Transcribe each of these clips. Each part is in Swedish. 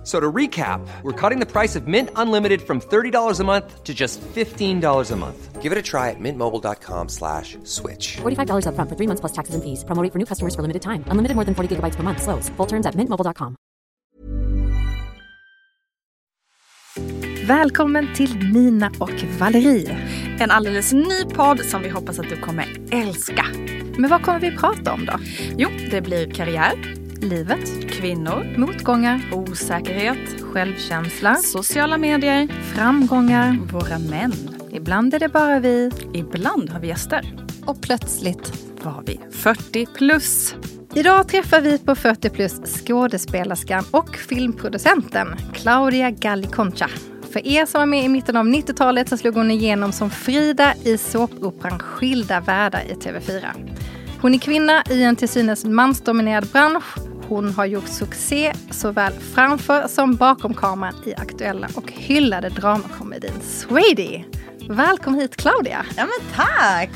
F- So to recap, we're cutting the price of Mint Unlimited from $30 a month to just $15 a month. Give it a try at mintmobile.com slash switch. $45 upfront for three months plus taxes and fees. Promo rate for new customers for limited time. Unlimited more than 40 gigabytes per month. Slows. Full terms at mintmobile.com. Välkommen till Nina och Valerie. En alldeles ny podd som vi hoppas att du kommer älska. Men vad kommer vi prata om då? Jo, det blir karriär, Livet, kvinnor, motgångar, osäkerhet, självkänsla, sociala medier, framgångar. våra män. Ibland är det bara vi. Ibland har vi gäster. Och plötsligt. Var vi 40 plus? Idag träffar vi på 40 plus skådespelerskan och filmproducenten Claudia Galliconcha. För er som var med i mitten av 90-talet så slog hon igenom som Frida i såpoperan Skilda världar i TV4. Hon är kvinna i en till synes mansdominerad bransch. Hon har gjort succé såväl framför som bakom kameran i aktuella och hyllade dramakomedin Swady. Välkommen hit Claudia! Ja men tack!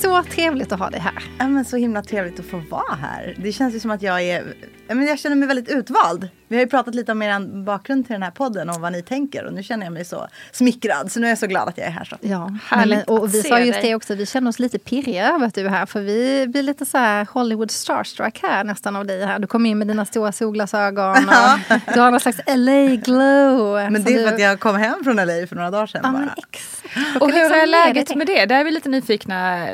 Så trevligt att ha dig här. Ja men så himla trevligt att få vara här. Det känns ju som att jag är, ja, men jag känner mig väldigt utvald. Vi har ju pratat lite om er bakgrund till den här podden och vad ni tänker och nu känner jag mig så smickrad. Så nu är jag så glad att jag är här. Så. Ja, Härligt men, och vi sa just det också, vi känner oss lite pirriga över att du är här. För vi blir lite så här Hollywood starstruck här nästan av dig här. Du kom in med dina stora solglasögon och du har någon slags LA glow. Men det är du- för att jag kom hem från LA för några dagar sedan Ja, men bara. exakt. Och hur liksom är läget det. med det? Där är vi lite nyfikna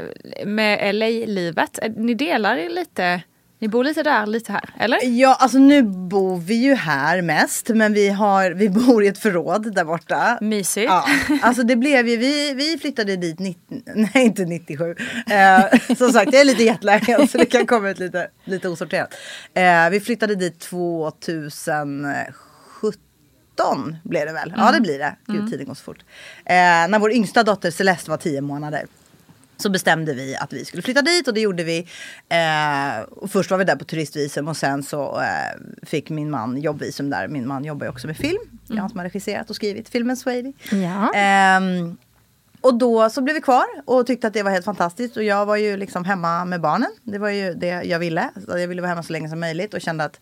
med LA-livet. Ni delar lite, ni bor lite där, lite här, eller? Ja, alltså nu bor vi ju här mest, men vi, har, vi bor i ett förråd där borta. Mysigt. Ja, alltså det blev ju, vi, vi flyttade dit, 90, nej inte 97. Eh, som sagt, jag är lite jetlaggad så det kan komma ut lite, lite osorterat. Eh, vi flyttade dit 2017 blev det väl? Ja det blir det. Gud tiden går så fort. Eh, när vår yngsta dotter Celeste var 10 månader. Så bestämde vi att vi skulle flytta dit och det gjorde vi. Eh, och först var vi där på turistvisum och sen så eh, fick min man jobbvisum där. Min man jobbar ju också med film. Det är han som har regisserat och skrivit filmen Swady. Ja. Ehm, och då så blev vi kvar och tyckte att det var helt fantastiskt. Och jag var ju liksom hemma med barnen. Det var ju det jag ville. Jag ville vara hemma så länge som möjligt och kände att eh,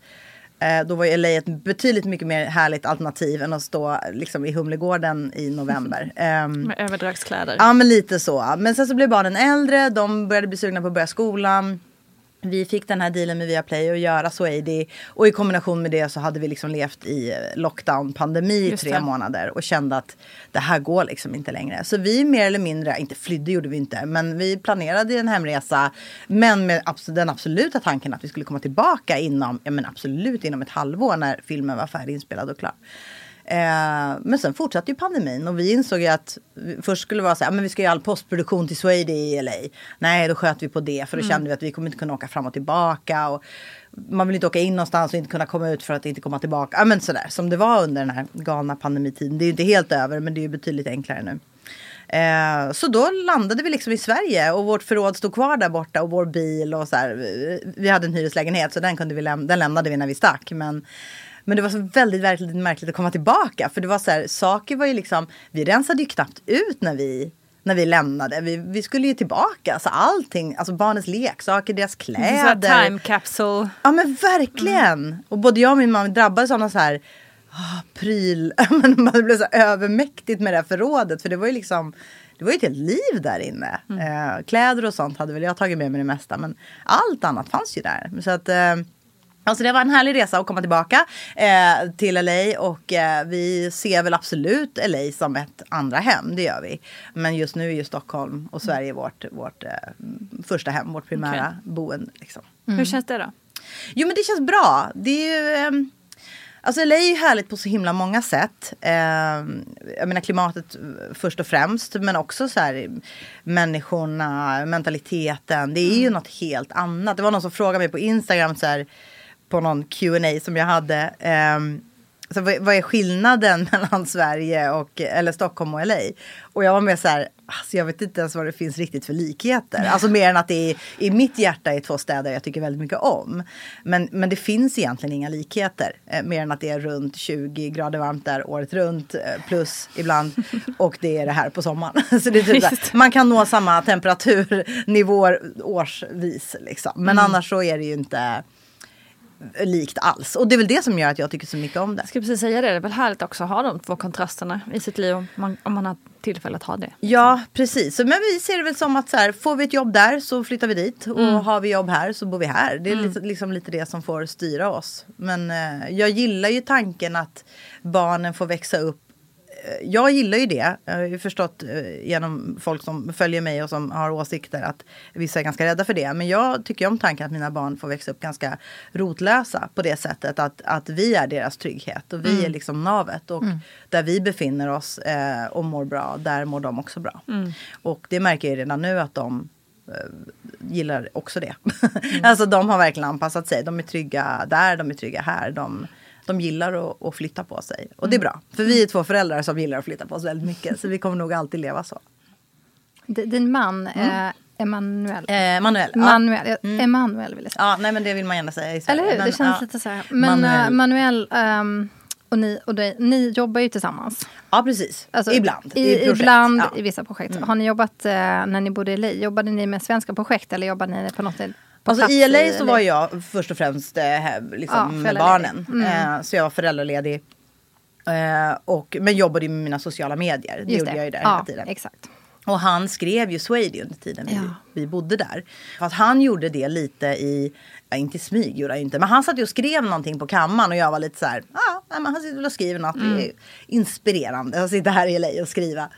då var ju LA ett betydligt mycket mer härligt alternativ än att stå liksom, i Humlegården i november. Ehm, Med överdragskläder. Ja men lite så. Men sen så blev barnen äldre, de började bli sugna på att börja skolan. Vi fick den här dealen med Viaplay att göra Swady. Och i kombination med det så hade vi liksom levt i eh, lockdown, pandemi i tre månader. Och kände att det här går liksom inte längre. Så vi mer eller mindre, inte flydde gjorde vi inte. Men vi planerade en hemresa. Men med den absoluta tanken att vi skulle komma tillbaka inom, ja men absolut inom ett halvår när filmen var färdiginspelad och klar. Eh, men sen fortsatte ju pandemin och vi insåg ju att först skulle det vara så här, "Ah, men vi ska göra all postproduktion till Swady i LA. Nej, då sköt vi på det för då kände vi att vi kommer inte kunna åka fram och tillbaka. Och man vill inte åka in någonstans och inte kunna komma ut för att inte komma tillbaka. Ja, men sådär som det var under den här galna pandemitiden. Det är ju inte helt över, men det är ju betydligt enklare nu. Eh, så då landade vi liksom i Sverige och vårt förråd stod kvar där borta och vår bil och så här. Vi- Vi hade en hyreslägenhet så den, kunde vi läm- den lämnade vi när vi stack. Men, men det var så väldigt verkligt märkligt att komma tillbaka. För det var så här, saker var ju liksom, vi rensade ju knappt ut när vi när vi lämnade. Vi, vi skulle ju tillbaka. Så allting, alltså barnens leksaker, deras kläder. time capsule. Ja men verkligen. Och både jag och min mamma drabbades av någon så här ah, pryl. Det blev så övermäktigt med det här förrådet. För det var ju liksom det var ju ett helt liv där inne. Eh, kläder och sånt hade väl jag tagit med mig det mesta. Men allt annat fanns ju där. Så att, eh, Alltså det var en härlig resa att komma tillbaka eh, till LA och eh, vi ser väl absolut LA som ett andra hem, det gör vi. Men just nu är ju Stockholm och Sverige vårt, vårt eh, första hem, vårt primära boende. Liksom. Hur känns det då? Jo men det känns bra. Det är ju, ehm, alltså LA är ju härligt på så himla många sätt. Ehm, jag menar klimatet eh, först och främst. Men också så här människorna, mentaliteten. Det är ju något helt annat. Det var någon som frågade mig på Instagram så här på någon Q&A som jag hade. ehm, så vad, vad är skillnaden mellan Sverige och eller Stockholm och LA? Och jag var med så här, alltså jag vet inte ens vad det finns riktigt för likheter. Alltså mer än att det är, i mitt hjärta är två städer jag tycker väldigt mycket om. Men, men det finns egentligen inga likheter. Eh, mer än att det är runt 20 grader varmt där året runt. Eh, plus ibland. Och det är det här på sommaren. så det är typ här, man kan nå samma temperaturnivåer årsvis. Liksom. Men annars så är det ju inte likt alls. Och det är väl det som gör att jag tycker så mycket om det. Jag ska precis säga det, det är väl härligt också att ha de två kontrasterna i sitt liv om man, om man har tillfälle att ha det. Ja, precis. Men vi ser det väl som att så här, får vi ett jobb där så flyttar vi dit. Och har vi jobb här så bor vi här. Det är lite, liksom lite det som får styra oss. Men eh, jag gillar ju tanken att barnen får växa upp jag gillar ju det. Jag har ju förstått eh, genom folk som följer mig och som har åsikter att vissa är ganska rädda för det. Men jag tycker om tanken att mina barn får växa upp ganska rotlösa på det sättet att, att vi är deras trygghet och vi är liksom navet. Och där vi befinner oss eh, och mår bra, där mår de också bra. Och det märker jag redan nu att de eh, gillar också det. alltså de har verkligen anpassat sig. De är trygga där, de är trygga här. De, de gillar att, att flytta på sig. Och det är bra. För vi är två föräldrar som gillar att flytta på oss väldigt mycket. Så vi kommer nog alltid leva så. D- Din man, eh, Emanuel. Eh, Manuel. Ja. Manuel, mm. Emanuel vill jag säga. ja, nej men det vill man gärna säga i Sverige. Eller hur? Men, det känns ja. lite så här. Men Manuel, Manuel. Manuel ehm, och, ni, och dig, ni jobbar ju tillsammans. Ja, precis. Alltså, ibland. I, I, projekt. ibland ja. Mm. i vissa projekt. Har ni jobbat, eh, när ni bodde i LA, jobbade ni med svenska projekt eller jobbade ni på något Alltså i LA så var jag först och främst eh, liksom med barnen. Eh, så jag var föräldraledig. Eh, och, men jobbade med mina sociala medier. Det Just gjorde jag ju där ja, hela tiden. Exakt. Och han skrev ju Swady under tiden Ja. vi, vi bodde där. För att han gjorde det lite i, ja, inte i smyg gjorde han inte. Men han satt ju och skrev någonting på kammaren och jag var lite så här, ja, ah, han sitter väl och skriver något. Det är inspirerande att sitta här i LA och skriva.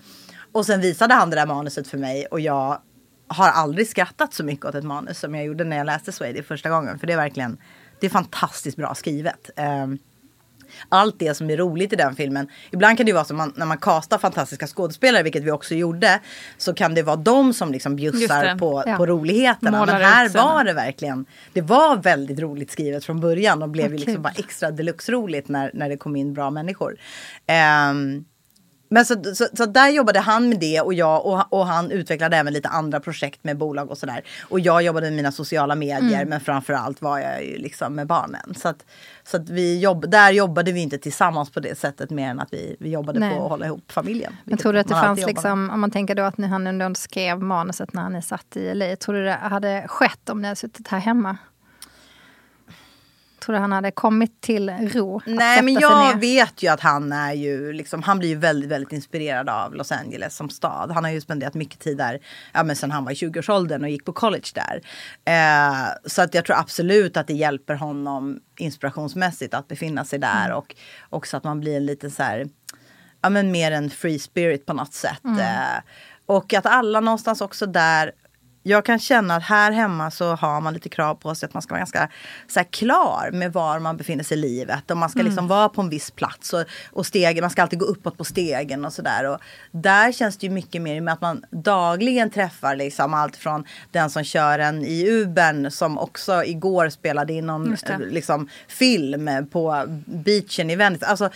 Och sen visade han det där manuset för mig och jag har aldrig skrattat så mycket åt ett manus som jag gjorde när jag läste Swady första gången. För det är verkligen, det är fantastiskt bra skrivet. Ehm, allt det som är roligt i den filmen. Ibland kan det ju vara så man, när man kastar fantastiska skådespelare, vilket vi också gjorde, så kan det vara de som liksom bjussar på, Ja. på roligheterna. Målar Men här var det verkligen, det var väldigt roligt skrivet från början och blev Vad ju liksom bara extra deluxe roligt när, när det kom in bra människor. Ehm, men så, så, så där jobbade han med det och jag och, och han utvecklade även lite andra projekt med bolag och sådär. Och jag jobbade med mina sociala medier Mm. men framförallt var jag ju liksom med barnen. Så att, så att vi jobb, där jobbade vi inte tillsammans på det sättet mer än att vi, vi jobbade Nej. på att hålla ihop familjen. Men tror du att det fanns, liksom, om man tänker då att ni han ändå skrev manuset när ni satt i LA, tror du det hade skett om ni hade suttit här hemma? Tror du han hade kommit till ro? Nej men jag vet ju att han är ju liksom, han blir ju väldigt, väldigt inspirerad av Los Angeles som stad. Han har ju spenderat mycket tid där, ja men sen han var i 20-årsåldern och gick på college där. Eh, så att jag tror absolut att det hjälper honom inspirationsmässigt att befinna sig där och också att man blir en liten så här, ja men mer en free spirit på något sätt. Eh, och att alla någonstans också där jag kan känna att här hemma så har man lite krav på sig att man ska vara ganska så här, klar med var man befinner sig i livet. Och man ska liksom vara på en viss plats. Och, och stegen, man ska alltid gå uppåt på stegen och sådär. Där känns det ju mycket mer med att man dagligen träffar liksom allt från den som kör en i Ubern som också igår spelade in någon liksom, film på beachen i Venice. Alltså,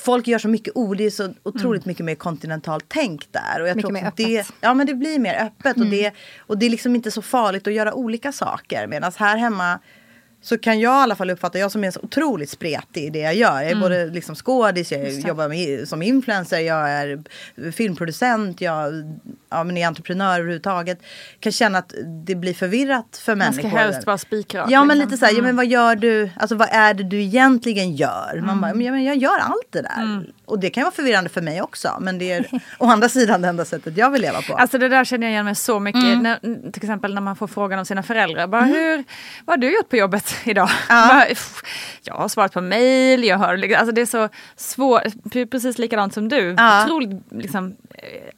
Folk gör så mycket ord, det är så otroligt mycket mer kontinentalt tänk där. Och jag Mycket tror mer också det, öppet. Ja men det blir mer öppet och, det, och det är liksom inte så farligt att göra olika saker. Medan här hemma så kan jag i alla fall uppfatta, jag som är så otroligt spretig i det jag gör. Jag är både liksom skådis, jag jobbar med, som influencer, jag är filmproducent, jag ja, men är entreprenör överhuvudtaget. Kan känna att det blir förvirrat för Man ska människor. helst vara spikrak. Ja men liksom. lite så här, ja, men vad gör du, alltså vad är det du egentligen gör? Man bara, men, ja, men jag gör allt det där. Och det kan vara förvirrande för mig också. Men det är å andra sidan det enda sättet jag vill leva på. Alltså det där känner jag igen mig så mycket. Mm. När, till exempel när man får frågan om sina föräldrar. Bara, hur, vad har du gjort på jobbet idag? Ja. Bara, "Pff, jag har svarat på mail, jag har, liksom- alltså det är så svårt, precis likadant som du. Ja. Otroligt, liksom,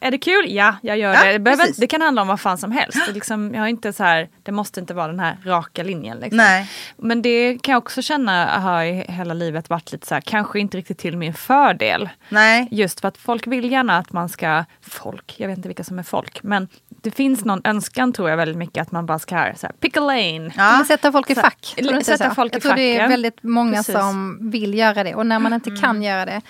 är det kul? Ja, jag gör Ja, det. Det, behöver, det kan handla om vad fan som helst. Det, liksom, jag har inte så här, det måste inte vara den här raka linjen. Liksom. Nej. Men det kan jag också känna har i hela livet varit lite så här, kanske inte riktigt till min fördel. Nej. Just för att folk vill gärna att man ska, folk, jag vet inte vilka som är folk, men det finns någon önskan tror jag väldigt mycket att man bara ska här, så här, pick a lane. Ja. Sätta folk i Så- fack. inte sätta så? folk i jag tror det är facken. väldigt många Precis. Mm. som vill göra det. Och när man inte kan göra det,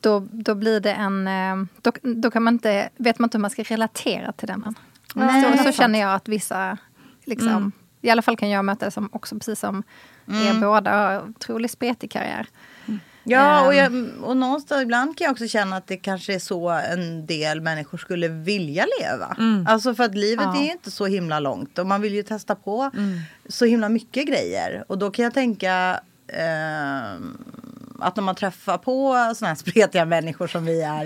då, då blir det en... eh, Då, då kan man inte, vet man inte hur man ska relatera till den. Nej, så, så känner jag att vissa, liksom, Mm. i alla fall kan jag möta det som också precis som er båda, har otroligt spretig karriär. Ja, och, Ehm. jag, och någonstans ibland kan jag också känna att det kanske är så en del människor skulle vilja leva. Alltså för att livet Ja. är inte så himla långt och man vill ju testa på så himla mycket grejer. Och då kan jag tänka ehm, att när man träffar på sådana här spretiga människor som vi är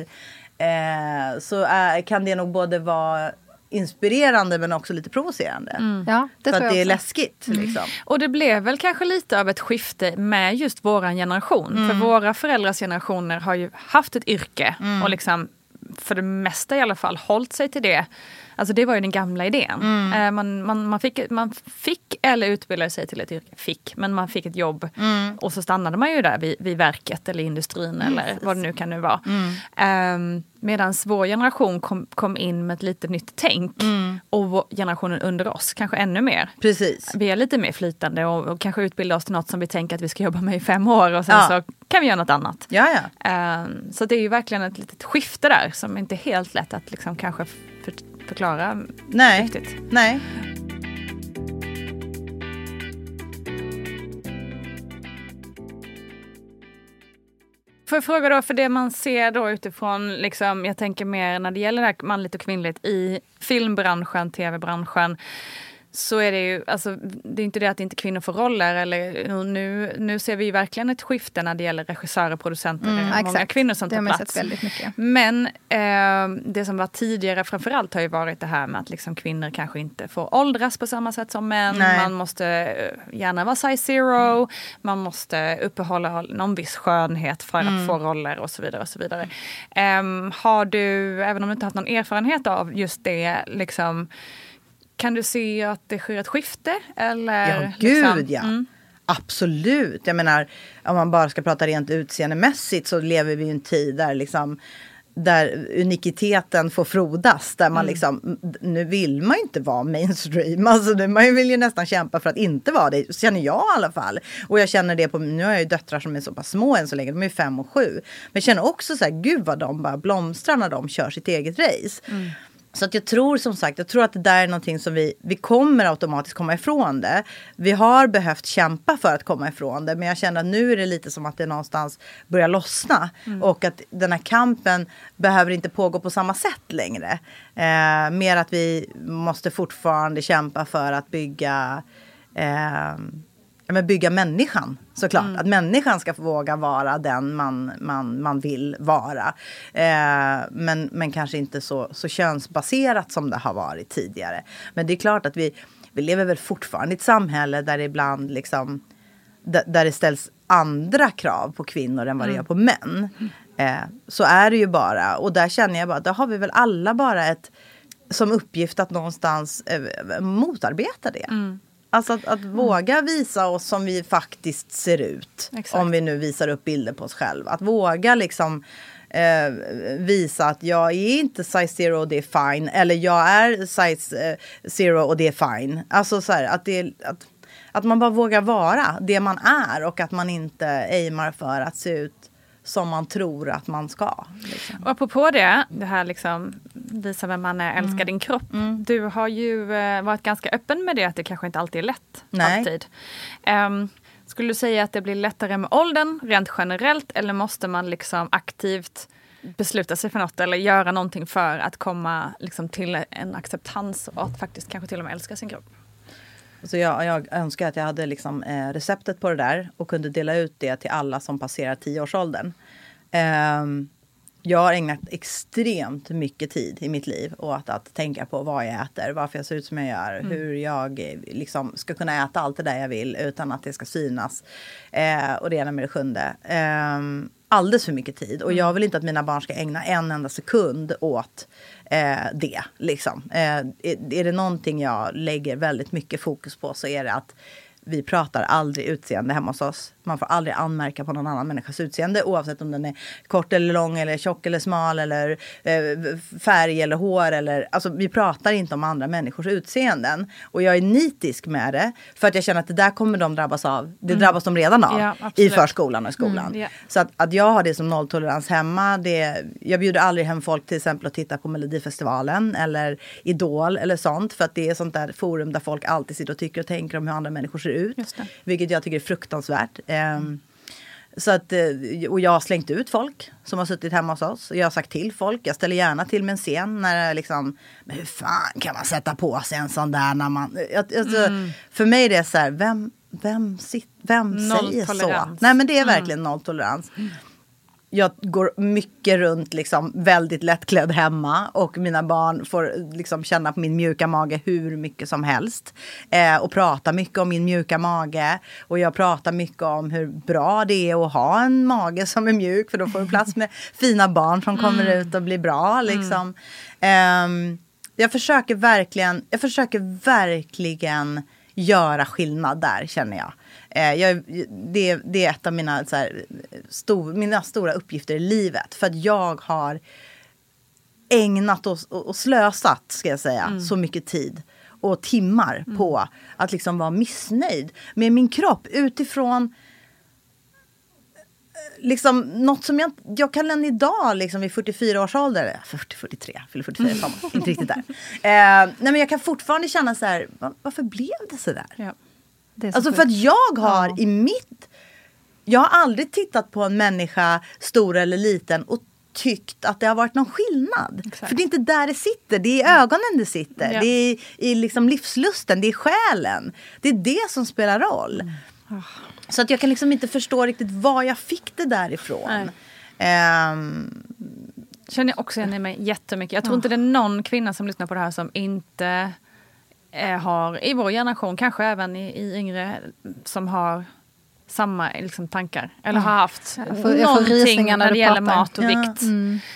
eh, så är, kan det nog både vara inspirerande men också lite provocerande. Ja, det för att det är läskigt. Liksom. Och det blev väl kanske lite av ett skifte med just våran generation. För våra föräldrars generationer har ju haft ett yrke och liksom för det mesta i alla fall hållit sig till det. Alltså det var ju den gamla idén. Eh, Man, man, man, fick, man fick eller utbildade sig till ett yrke, fick, men man fick ett jobb och så stannade man ju där vid, vid verket eller industrin eller vad det nu kan nu vara. Um, Medan vår generation kom, kom in med ett lite nytt tänk och vår, generationen under oss kanske ännu mer. Precis. Vi är lite mer flytande och, och kanske utbildar oss till något som vi tänker att vi ska jobba med i fem år och sen Ja. så kan vi göra något annat. Ja, ja. Ehm, så det är ju verkligen ett litet skifte där som inte är helt lätt att liksom kanske för, förklara Nej. riktigt. Nej. Får jag fråga då, för det man ser då utifrån, liksom, jag tänker mer när det gäller det manligt och kvinnligt i filmbranschen, tv-branschen, så är det ju, alltså, det är inte det att inte kvinnor får roller. Eller, nu, nu ser vi verkligen ett skifte när det gäller regissörer och producenter. är många exakt. kvinnor som tar plats. Men eh, det som var tidigare framförallt har ju varit det här med att liksom kvinnor kanske inte får åldras på samma sätt som män. Nej. Man måste eh, gärna vara size zero. Man måste uppehålla någon viss skönhet för att få roller och så vidare. och så vidare. Ehm, har du, även om du inte haft någon erfarenhet av just det, liksom, kan du se att det sker ett skifte? Eller, Ja, gud liksom, ja. mm. Absolut. Jag menar, om man bara ska prata rent utseendemässigt så lever vi i en tid där liksom där unikiteten får frodas. Där man liksom, nu vill man ju inte vara mainstream. Alltså, nu- man vill ju nästan kämpa för att inte vara det. Känner jag i alla fall. Och jag känner det på, nu har jag ju döttrar som är så pass små än så länge. De är fem och sju. Men jag känner också så här, gud vad de bara blomstrar när de kör sitt eget race. Så att jag tror som sagt, jag tror att det där är någonting som vi, vi kommer automatiskt komma ifrån det. Vi har behövt kämpa för att komma ifrån det. Men jag känner att nu är det lite som att det någonstans börjar lossna. Och att den här kampen behöver inte pågå på samma sätt längre. Eh, mer att vi måste fortfarande kämpa för att bygga eh, ja, men bygga människan såklart. Att människan ska få våga vara den man, man, man vill vara. Eh, men, men kanske inte så, så könsbaserat som det har varit tidigare. Men det är klart att vi, vi lever väl fortfarande i ett samhälle där det ibland liksom där, det ställs andra krav på kvinnor än vad det gör på män. Eh, så är det ju bara. Och där känner jag bara att där har vi väl alla bara ett som uppgift att någonstans eh, motarbeta det. Alltså att, att våga visa oss som vi faktiskt ser ut. Exakt. Om vi nu visar upp bilder på oss själva. Att våga liksom eh, visa att jag är inte size zero och det är fine. Eller jag är size eh, zero och det är fine. Alltså så här, att, det, att, att man bara vågar vara det man är. Och att man inte aimar för att se ut som man tror att man ska. Liksom. Och apropå det, det här liksom visa vem man är, älska din kropp. Du har ju eh, varit ganska öppen med det att det kanske inte alltid är lätt. Nej. Alltid. Ehm, skulle du säga att det blir lättare med åldern rent generellt eller måste man liksom aktivt besluta sig för något eller göra någonting för att komma liksom till en acceptans och att faktiskt kanske till och med älska sin kropp? Så jag, jag önskar att jag hade liksom, eh, receptet på det där och kunde dela ut det till alla som passerar tioårsåldern. Ehm, jag har ägnat extremt mycket tid i mitt liv åt att tänka på vad jag äter, varför jag ser ut som jag gör, hur jag eh, liksom ska kunna äta allt det där jag vill utan att det ska synas. Eh, och det ena med det sjunde. Ehm, alldeles för mycket tid. Och jag vill inte att mina barn ska ägna en enda sekund åt eh, det. Liksom. Eh, är, är det någonting jag lägger väldigt mycket fokus på så är det att vi pratar aldrig utseende hemma hos oss man får aldrig anmärka på någon annan människas utseende oavsett om den är kort eller lång eller tjock eller smal eller eh, färg eller hår eller alltså vi pratar inte om andra människors utseenden och jag är nitisk med det för att jag känner att det där kommer de drabbas av. Det drabbas de redan av Ja, i förskolan och i skolan. Mm, ja. Så att, att jag har det som nolltolerans hemma. Det, jag bjuder aldrig hem folk till exempel att titta på Melodifestivalen eller Idol eller sånt. För att det är sånt där forum där folk alltid sitter och tycker och tänker om hur andra människor ser ut. Vilket jag tycker är fruktansvärt. Ehm, så att, eh, och jag har slängt ut folk som har suttit hemma hos oss. Jag har sagt till folk, jag ställer gärna till med en scen när det liksom, men hur fan kan man sätta på sig en sån där när man... jag- Alltså, För mig är det så här, vem, vem, sit, vem säger så? Nolltolerans. Nej men det är verkligen nolltolerans. Jag går mycket runt liksom väldigt lättklädd hemma och mina barn får liksom känna på min mjuka mage hur mycket som helst. Eh, och prata mycket om min mjuka mage. Och jag pratar mycket om hur bra det är att ha en mage som är mjuk för då får du plats med fina barn som kommer ut och blir bra. Liksom. Ehm, jag försöker verkligen, jag försöker verkligen göra skillnad där känner jag. Eh, jag det, det är ett av mina, så här, stor, mina stora uppgifter i livet. För att jag har ägnat och, och och slösat, ska jag säga, så mycket tid och timmar på att liksom vara missnöjd med min kropp utifrån eh, liksom något som jag, jag kan än idag liksom vid 44 års ålder, 40, 43, fyller 44 i sommar, inte riktigt där. Eh, nej men jag kan fortfarande känna så här, "Va- varför blev det så där? Ja. Alltså sjukt. för att jag har i mitt... Jag har aldrig tittat på en människa, stor eller liten, och tyckt att det har varit någon skillnad. Exakt. För det är inte där det sitter, det är i ögonen det sitter. Ja. Det är i liksom livslusten, det är själen. Det är det som spelar roll. Så att jag kan liksom inte förstå riktigt var jag fick det därifrån. Nej. Ehm, Känner jag också igen mig jättemycket. Jag tror inte det är någon kvinna som lyssnar på det här som inte har, i vår generation, kanske även i, i yngre, som har samma liksom, tankar. Eller har haft Jag får- jag får någonting när när det gäller pratar. mat och Ja. vikt.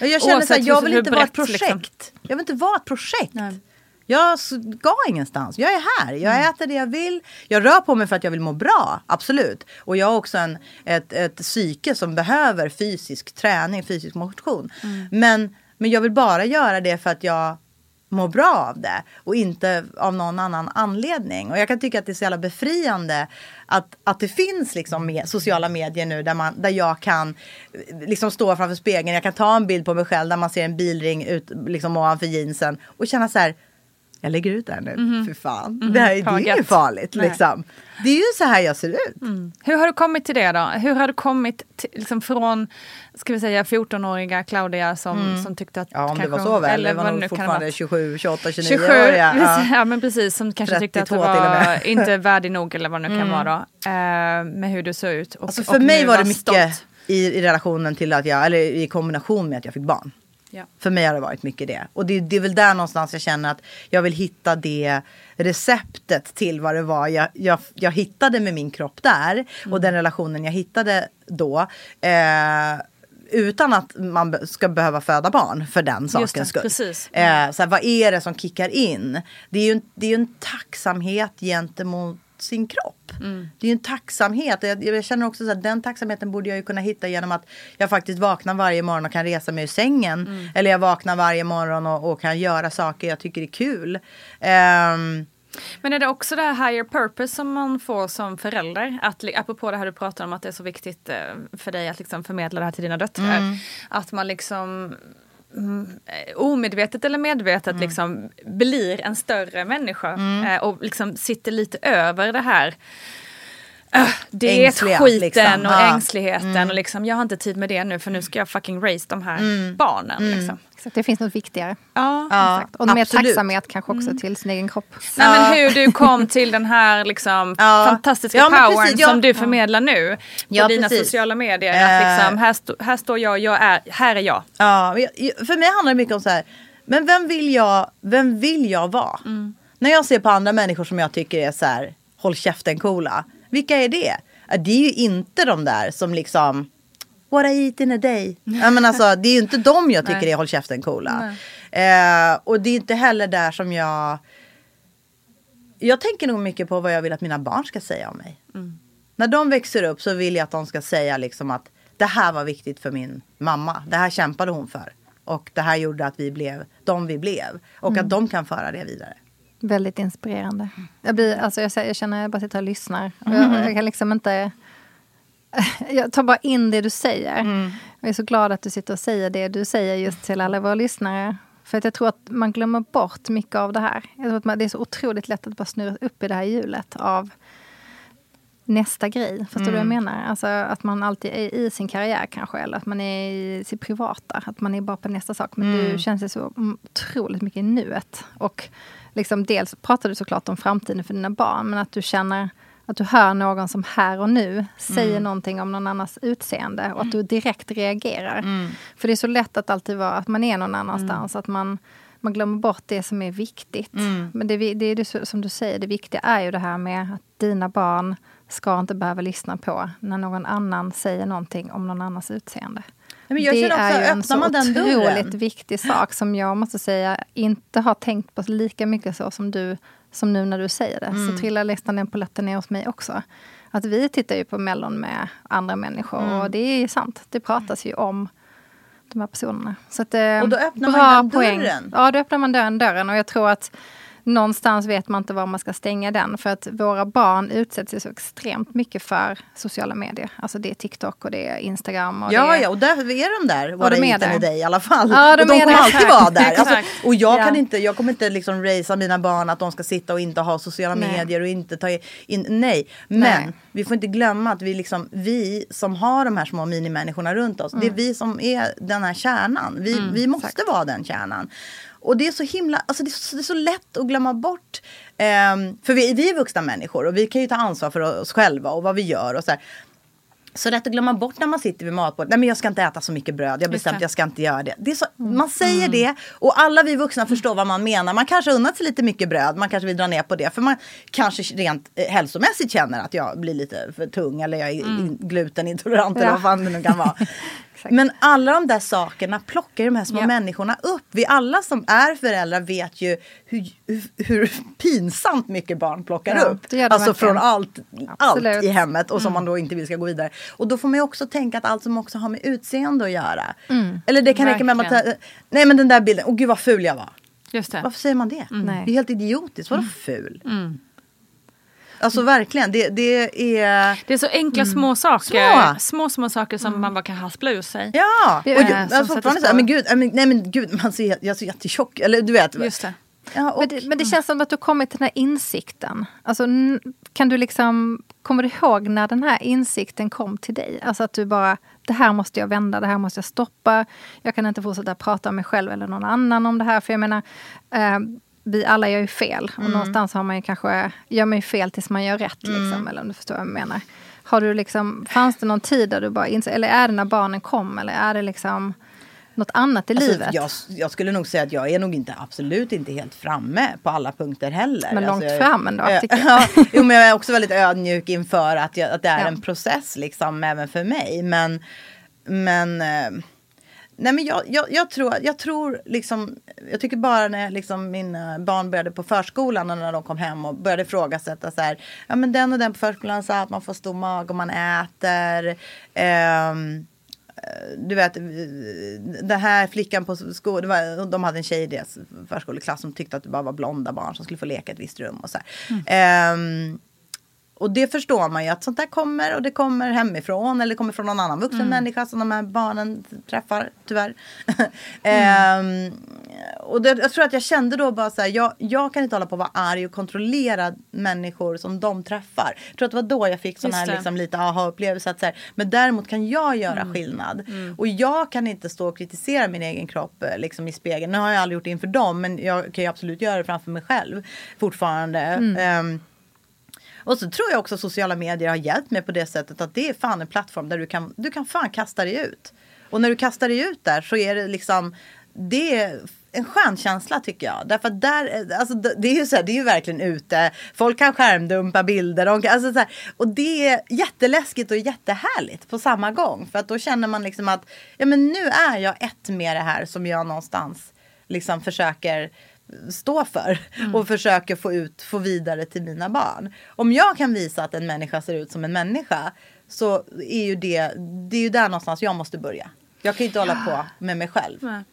Och jag känner så här, Oavsett jag hur- vill inte vara ett brett, projekt. liksom. Jag vill inte vara ett projekt. Nej. Jag ska ingenstans. Jag är här. Jag äter det jag vill. Jag rör på mig för att jag vill må bra. Absolut. Och jag har också en, ett, ett psyke som behöver fysisk träning, fysisk motion. Men, men jag vill bara göra det för att jag mår bra av det och inte av någon annan anledning. Och jag kan tycka att det är så jävla befriande att, att det finns liksom med, sociala medier nu där, man, där jag kan eh, liksom stå framför spegeln. Jag kan ta en bild på mig själv där man ser en bilring ut liksom ovanför jeansen och känna så här jag lägger ut det här nu, för fan. Det här är, det är gött. farligt liksom. Det är ju så här jag ser ut. Hur har du kommit till det då? Hur har du kommit till, liksom från, ska vi säga 14-åriga Claudia som, som tyckte att... Ja om det kanske var så väl. Eller Det var nog det fortfarande vara. 27, 28, 29 27, år. Ja. ja. Men precis, som kanske tyckte att det 32 till och var. Mm. inte värdig nog eller vad det nu kan vara då. Eh, med hur du såg ut. Och, Alltså och för mig nu var det mycket i, i relationen till att jag, eller i kombination med att jag fick barn. Ja. För mig har det varit mycket det. Och det, det är väl där någonstans jag känner att jag vill hitta det receptet till vad det var jag, jag, jag hittade med min kropp där. Och den relationen jag hittade då. Eh, utan att man ska behöva föda barn för den sakens skull. precis. Eh, så här, vad är det som kickar in? Det är ju en, det är en tacksamhet gentemot sin kropp. Det är ju en tacksamhet. Jag, jag känner också att den tacksamheten borde jag ju kunna hitta genom att jag faktiskt vaknar varje morgon och kan resa mig ur sängen. Eller jag vaknar varje morgon och, och kan göra saker jag tycker är kul. Ehm, Men är det också det här higher purpose som man får som förälder? Att, apropå det här du pratar om att det är så viktigt eh, för dig att liksom förmedla det här till dina döttrar. Att man liksom mm, omedvetet eller medvetet liksom blir en större människa eh, och liksom sitter lite över det här äh, det är Ängsliga, skiten liksom. och Ja. ängsligheten och liksom jag har inte tid med det nu för nu ska jag fucking raise de här barnen. Liksom. Så att det finns något viktigare. Ja. ja, Exakt. Och mer absolut. tacksamhet kanske också till sin egen kropp. Nej, men hur du kom till den här liksom, Ja. fantastiska Ja, powern precis, ja. som du förmedlar nu på Ja, dina precis. sociala medier. Eh. Att liksom, här, stå, här står jag, jag är, här är jag. Ja, för mig handlar det mycket om så här. Men vem vill jag, vem vill jag vara? När jag ser på andra människor som jag tycker är så här, håll käften coola. Vilka är det? Det är ju inte de där som liksom What I eat in a day. Ja, men alltså, det är ju inte de jag tycker Nej. är håll käften coola. Eh, och det är inte heller där som jag Jag tänker nog mycket på vad jag vill att mina barn ska säga om mig. När de växer upp så vill jag att de ska säga liksom att det här var viktigt för min mamma. Det här kämpade hon för. Och det här gjorde att vi blev de vi blev. Och Mm. att de kan föra det vidare. Väldigt inspirerande. Jag, blir, alltså jag, jag känner jag bara sitter och lyssnar. Och Mm. Jag, jag kan liksom inte... Jag tar bara in det du säger. Mm. Jag är så glad att du sitter och säger det du säger just till alla våra lyssnare. För att jag tror att man glömmer bort mycket av det här. Jag tror att man, det är så otroligt lätt att bara snurra upp i det här hjulet av nästa grej. Förstår du vad jag menar? Alltså att man alltid är i sin karriär kanske, eller att man är i sitt privata. Att man är bara på nästa sak. Men du känns ju så otroligt mycket i nuet. Och liksom dels pratar du såklart om framtiden för dina barn, men att du känner att du hör någon som här och nu säger någonting om någon annans utseende och att du direkt reagerar. För det är så lätt att alltid vara att man är någon annanstans. Att man, man glömmer bort det som är viktigt. Men det, det är det som du säger, det viktiga är ju det här med att dina barn ska inte behöva lyssna på när någon annan säger någonting om någon annans utseende. Men jag det också, är ju en så man den otroligt dörren? viktig sak som jag måste säga inte har tänkt på lika mycket så som du som nu när du säger det. Mm. Så trillar nästan den polletten ner hos mig också. Att vi tittar ju på Mellon med andra människor Mm. och det är ju sant. Det pratas ju om de här personerna. Så att, eh, Och då öppnar man den poäng. dörren. Ja, då öppnar man den dörren och jag tror att någonstans vet man inte var man ska stänga den. För att våra barn utsätts ju så extremt mycket för sociala medier. Alltså det är TikTok och det är Instagram. Och Ja, det är, ja, och där är de där, våra de är där. i dig i alla fall. Ja, de och de kommer där. alltid vara där. Alltså, Exakt. och jag, Ja. kan inte, jag kommer inte liksom racea mina barn att de ska sitta och inte ha sociala Nej. medier och inte ta in, nej. Men Nej. vi får inte glömma att vi, liksom, vi som har de här små minimänniskorna runt oss, det är vi som är den här kärnan. Vi, vi måste vara den kärnan. Och det är så himla, alltså det är så, det är så lätt att glömma bort. ehm, för vi, vi är vuxna människor och vi kan ju ta ansvar för oss själva och vad vi gör och så här. Så lätt att glömma bort när man sitter vid matbordet. Nej men jag ska inte äta så mycket bröd. Jag bestämt jag ska inte göra det. det är så, man säger det och alla vi vuxna förstår vad man menar. Man kanske har unnat sig lite mycket bröd. Man kanske vill dra ner på det. För man kanske rent eh, hälsomässigt känner att jag blir lite för tung. Eller jag är in- glutenintolerant eller Ja. vad fan det nu kan vara. Men alla de där sakerna plockar ju de här små Ja. människorna upp. Vi alla som är föräldrar vet ju hur, hur, pinsamt mycket barn plockar Ja, upp. det alltså verkligen. från allt, allt Absolut. Mm. i hemmet och som man då inte vill ska gå vidare. Och då får man ju också tänka att allt som också har med utseende att göra. Mm. Eller det kan räcka med att man nej men den där bilden, åh gud vad ful jag var. Just det. Varför säger man det? Nej. Det är helt idiotiskt, vadå ful? Alltså verkligen, det, det är... Det är så enkla små saker. Mm. Små. Små, små, saker som man bara kan haspla ur sig. Ja, Det och är jag sätter fortfarande så här, men gud, nej men, nej men gud, man ser, jag ser jättetjock, eller du vet. Just det. Ja, och, Men det, men det känns som att du kommit till den här insikten. Alltså, kan du liksom, kommer du ihåg när den här insikten kom till dig? Alltså att du bara, det här måste jag vända, det här måste jag stoppa. Jag kan inte fortsätta prata om mig själv eller någon annan om det här. För jag menar, eh, vi alla gör ju fel. Och någonstans har man ju kanske, gör man ju fel tills man gör rätt. Liksom, Eller om du förstår vad jag menar. Har du liksom, fanns det någon tid där du bara insåg, eller är det när barnen kom? Eller är det liksom något annat i alltså, livet? jag, jag skulle nog säga att jag är nog inte, absolut inte helt framme på alla punkter heller. Men långt alltså, fram ändå, Ö-. Ja, jo, men jag är också väldigt ödmjuk inför att, jag, att det är Ja. en process liksom även för mig. Men, men eh, Nej men jag, jag, jag, tror, jag tror liksom, jag tycker bara när liksom mina barn började på förskolan och när de kom hem och började ifrågasätta så här, ja men den och den på förskolan sa att man får stor mag om man äter. Eh, du vet, eh, den här flickan på skolan, de hade en tjej i deras förskoleklass som tyckte att det bara var blonda barn som skulle få leka i ett visst rum och så här. Ehm, och det förstår man ju att sånt där kommer och det kommer hemifrån eller kommer från någon annan vuxen människa som de här barnen träffar tyvärr. Ehm, och det, jag tror att jag kände då bara så här, jag, jag kan inte hålla på att vara arg och kontrollera människor som de träffar. Jag tror att det var då jag fick sån här liksom, lite aha-upplevelse. Att så här, men däremot kan jag göra skillnad. Och jag kan inte stå och kritisera min egen kropp eh, liksom, i spegeln. Nu har jag aldrig gjort det inför dem men jag kan ju absolut göra det framför mig själv fortfarande. Ehm, och så tror jag också att sociala medier har hjälpt mig på det sättet att det är fan en plattform där du kan, du kan fan kasta dig ut. Och när du kastar dig ut där så är det liksom, det är en skön känsla tycker jag. Därför att där, alltså det är ju så här, det är ju verkligen ute. Folk kan skärmdumpa bilder. De kan, alltså så här, och det är jätteläskigt och jättehärligt på samma gång. För att då känner man liksom att, ja men nu är jag ett med det här som jag någonstans liksom försöker står för och försöker få ut, få vidare till mina barn. Om jag kan visa att en människa ser ut som en människa så är ju det, det är ju där någonstans jag måste börja. Jag kan inte hålla på med mig själv. Nej.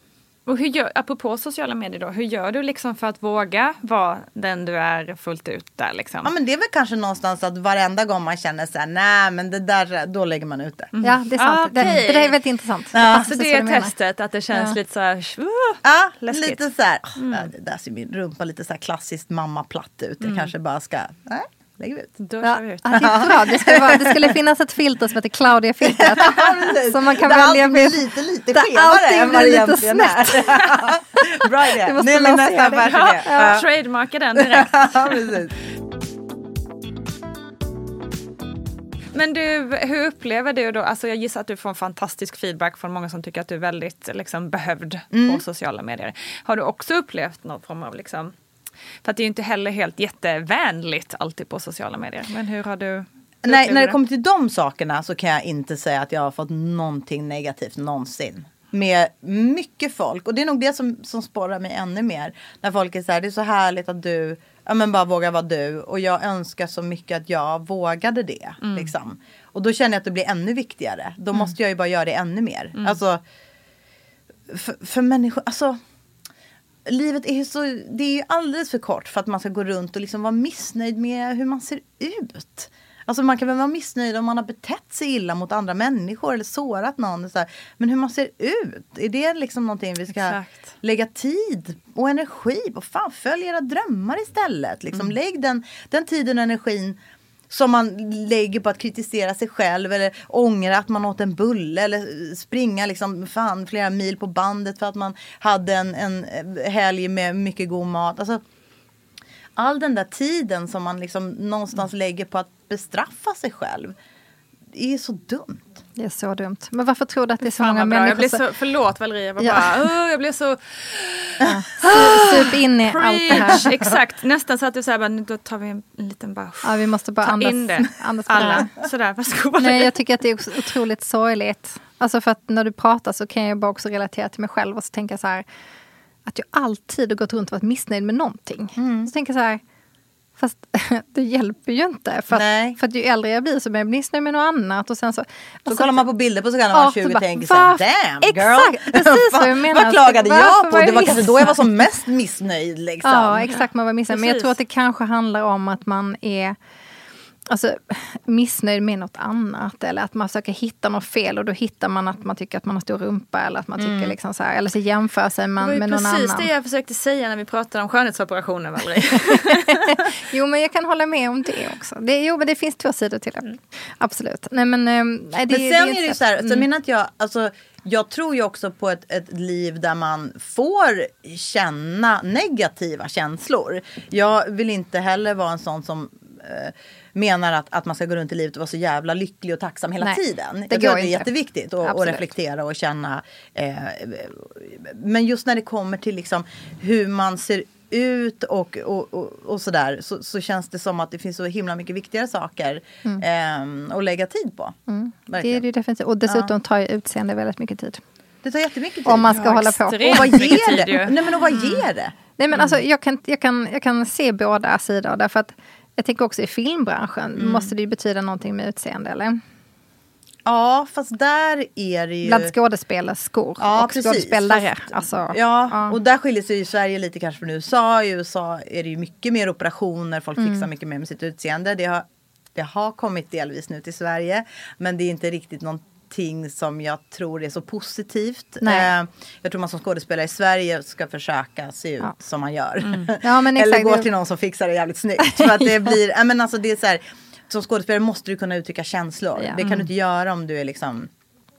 Och hur gör, apropå sociala medier då, hur gör du liksom för att våga vara den du är fullt ut där liksom? Ja men det är väl kanske någonstans att varenda gång man känner så här, nej men det där, då lägger man ut det. Ja, det är sant. Ah, det, det där är väldigt intressant. Ja. Ja, så det är testet, att det känns lite så här, uh, Ja, Läskigt. lite så här, "Åh, det där ser min rumpa lite så här klassiskt mammaplatt ut. Jag kanske bara ska, nej, lägger vi ut. då Ja, kör vi ut. ja, det, är bra. Det, skulle vara, det skulle finnas ett filter som heter Claudia-filtret. som man kan Där välja med. lite, lite Där skevare än vad det lite egentligen är. Bra idé. Det är min nästa affärsidé. Ja. Trademarka den direkt. Men du, hur upplever du då, alltså jag gissar att du får en fantastisk feedback från många som tycker att du är väldigt liksom, behövd Mm. på sociala medier. Har du också upplevt någon form av liksom, för att det är ju inte heller helt jättevänligt alltid på sociala medier. Men hur har du Nej, när det kommer till de sakerna så kan jag inte säga att jag har fått någonting negativt någonsin. Med mycket folk. Och det är nog det som, som sporrar mig ännu mer. När folk är så här, det är så härligt att du ja, men bara vågar vara du. Och jag önskar så mycket att jag vågade det. Liksom. Och då känner jag att det blir ännu viktigare. Då måste jag ju bara göra det ännu mer. Alltså, för, för människor, alltså livet är ju så, det är alldeles för kort för att man ska gå runt och liksom vara missnöjd med hur man ser ut. Alltså man kan väl vara missnöjd om man har betett sig illa mot andra människor eller sårat någon. Så. Men hur man ser ut, är det liksom någonting vi ska Exakt. lägga tid och energi på? Fan, följ era drömmar istället. Liksom, Lägg den, den tiden och energin som man lägger på att kritisera sig själv eller ångra att man åt en bulle eller springa liksom fan flera mil på bandet för att man hade en, en helg med mycket god mat. Alltså, all den där tiden som man liksom någonstans lägger på att bestraffa sig själv. Det är så dumt. Det är så dumt. Men varför tror du att det är så Fan många bra. Jag människor blir så, förlåt Valeria, jag, var Ja. bara, "Åh, jag blev så sup in i allt det preach. här? Exakt, nästan så att du säger nu då tar vi en, en liten bara, Ja, vi måste bara andas, in det. andas på det. Alla, sådär, varsågod. Nej, jag tycker att det är otroligt sorgligt. Alltså för att när du pratar så kan jag bara också relatera till mig själv och så tänka så här. Att jag alltid har gått runt och varit missnöjd med någonting. Så tänker jag så här. Fast det hjälper ju inte. För att, för att ju äldre jag blir så blir jag missnöjd med något annat. Och sen så, Så och kollar man på bilder på sig själv när man är 20 och tänker så här, damn girl. Exakt, precis vad jag menar. vad klagade jag på? Det var kanske då jag var som mest missnöjd. Liksom. Ja, exakt. Man var missnöjd. Men jag tror att det kanske handlar om att man är alltså, missnöjd med något annat. Eller att man försöker hitta något fel och då hittar man att man tycker att man har stor rumpa. Eller att man tycker liksom så här, eller så jämför sig Det man med någon precis annan. det jag försökte säga när vi pratade om skönhetsoperationer Valeria. Jo, men jag kan hålla med om det också. Det, jo, men det finns två sidor till det. Absolut. Nej, men, nej, det, Men sen är det ju så här, så Mm. menar att jag, alltså, jag tror ju också på ett, ett liv där man får känna negativa känslor. Jag vill inte heller vara en sån som eh, menar att, att man ska gå runt i livet och vara så jävla lycklig och tacksam hela Nej, tiden. det Jag tror det är inte. jätteviktigt att, att Absolut. reflektera och känna. Eh, men just när det kommer till liksom hur man ser ut och, och, och, och sådär så, så känns det som att det finns så himla mycket viktigare saker eh, att lägga tid på. Mm. Det är det ju definitivt. Och dessutom tar ju utseende väldigt mycket tid. Det tar jättemycket tid. Om man ska Ja, hålla på. och vad ger det? Nej men och vad ger det? Nej, men alltså, jag, kan, jag, kan, jag kan se båda sidor. Därför att jag tänker också i filmbranschen måste det ju betyda någonting med utseende. Eller? Ja fast där är det ju... Bland skådespelerskor Ja, och precis. skådespelare. Fast- Alltså, Ja, och där skiljer sig ju Sverige lite kanske från USA. I USA är det ju mycket mer operationer, folk Mm. fixar mycket mer med sitt utseende. Det har, det har kommit delvis nu till Sverige. Men det är inte riktigt någonting som jag tror är så positivt. Nej. Eh, jag tror man som skådespelare i Sverige ska försöka se ut Ja. Mm. som man gör. Ja, men Eller gå till någon som fixar det jävligt snyggt. För att det blir, ja, men alltså det är så här, som skådespelare måste du kunna uttrycka känslor. Ja. Det kan du inte göra om du är liksom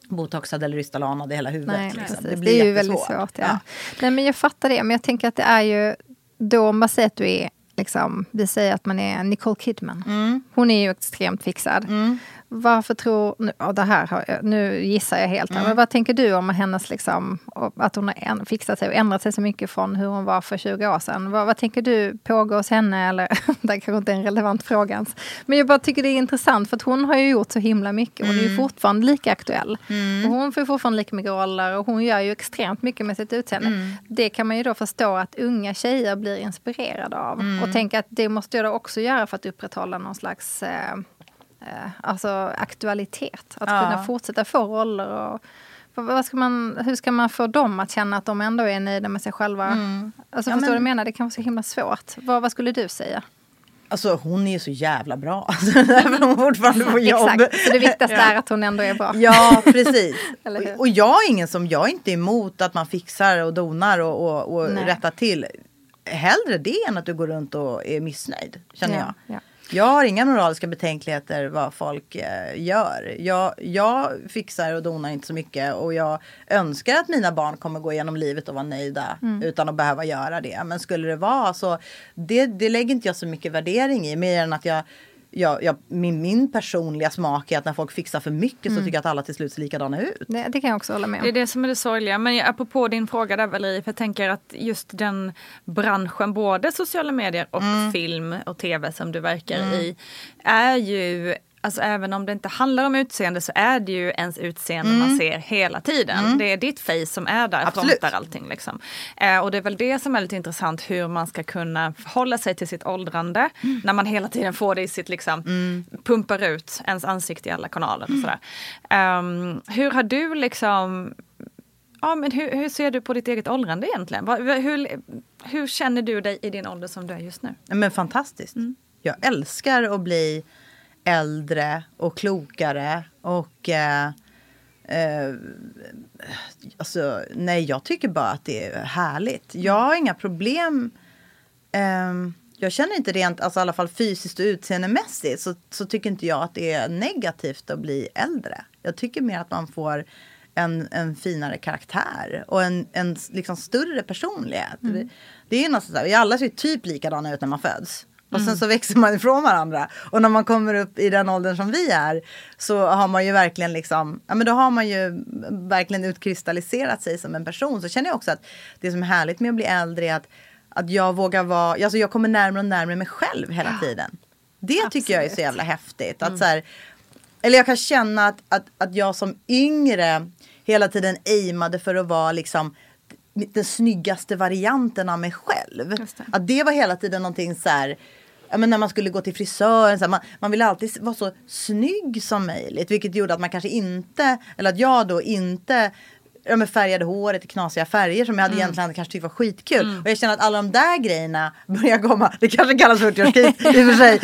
botoxad eller rystalanad i hela huvudet. Nej, liksom. Det blir det är ju väldigt svårt. Ja. Nej, men jag fattar det, men jag tänker att det är ju då man säger att du är, liksom, vi säger att man är Nicole Kidman. Mm. Hon är ju extremt fixad. Varför tror, nu, ja, det här har jag, nu gissar jag helt här, Mm. men vad tänker du om hennes liksom, att hon har fixat sig och ändrat sig så mycket från hur hon var för 20 år sedan? Vad, vad tänker du pågår hos henne? Eller, det kanske inte är en relevant fråga ens. Men jag bara tycker det är intressant för att hon har ju gjort så himla mycket. Hon är Mm. ju fortfarande lika aktuell. Och hon får fortfarande lika mycket roller och hon gör ju extremt mycket med sitt utseende. Mm. Det kan man ju då förstå att unga tjejer blir inspirerade av. Mm. Och tänka att det måste jag då också göra för att upprätthålla någon slags eh, alltså aktualitet. Att Ja. kunna fortsätta få roller. Och, vad- ska man, hur ska man få dem att känna att de ändå är nöjda med sig själva? Alltså, Mm. Ja, förstår du men- vad jag menar? Det kan vara så himla svårt. Vad, vad skulle du säga? Alltså hon är ju så jävla bra. Alltså, därför hon fortfarande får jobb. Exakt, så det viktigaste är att hon ändå är bra. Ja, precis. Och, och jag är ingen som, jag är inte emot att man fixar och donar och, och, och rättar till. Hellre det än att du går runt och är missnöjd, känner Ja, jag. ja. Jag har inga moraliska betänkligheter vad folk eh, gör. Jag, jag fixar och donar inte så mycket och jag önskar att mina barn kommer gå igenom livet och vara nöjda Mm. utan att behöva göra det. Men skulle det vara så, det, det lägger inte jag så mycket värdering i. Mer än att jag, jag, jag min, min personliga smak är att när folk fixar för mycket Mm. så tycker jag att alla till slut ser likadana ut. Det, det kan jag också hålla med Det är om. det som är det sorgliga. Men apropå din fråga där Valerie, för jag tänker att just den branschen, både sociala medier och film och tv som du verkar i, är ju Alltså även om det inte handlar om utseende så är det ju ens utseende man ser hela tiden. Det är ditt face som är där, Absolut. frontar allting. Liksom. Eh, och det är väl det som är lite intressant, hur man ska kunna förhålla sig till sitt åldrande när man hela tiden får det i sitt, liksom, pumpar ut ens ansikte i alla kanaler. Och sådär. Ehm, hur har du liksom Ja, men hur, hur ser du på ditt eget åldrande egentligen? Vad- Hur, hur känner du dig i din ålder som du är just nu? Men fantastiskt. Jag älskar att bli äldre och klokare och eh, eh, alltså, nej, jag tycker bara att det är härligt. Jag har inga problem. ehm, jag känner inte rent, alltså i alla fall fysiskt och utseendemässigt så, så tycker inte jag att det är negativt att bli äldre. Jag tycker mer att man får en, en finare karaktär och en, en liksom större personlighet. Det, det är något sånt där, vi alla ser typ likadana ut när man föds. Och sen så växer man ifrån varandra. Och när man kommer upp i den åldern som vi är så har man ju verkligen liksom, ja men då har man ju verkligen utkristalliserat sig som en person. Så känner jag också att det som är härligt med att bli äldre är att, att jag vågar vara, alltså jag kommer närmare och närmare mig själv hela tiden. Det tycker jag är så jävla häftigt. Att så här, eller jag kan känna att, att, att jag som yngre hela tiden aimade för att vara liksom den snyggaste varianten av mig själv. Det. Att det var hela tiden någonting så här. Ja, men när man skulle gå till frisören, så här, man, man ville alltid vara så snygg som möjligt. Vilket gjorde att man kanske inte, eller att jag då inte ja, men färgade håret i knasiga färger som jag hade egentligen kanske tyckt var skitkul. Och jag känner att alla de där grejerna börjar komma. Det kanske kallas 40-årskris i och för sig.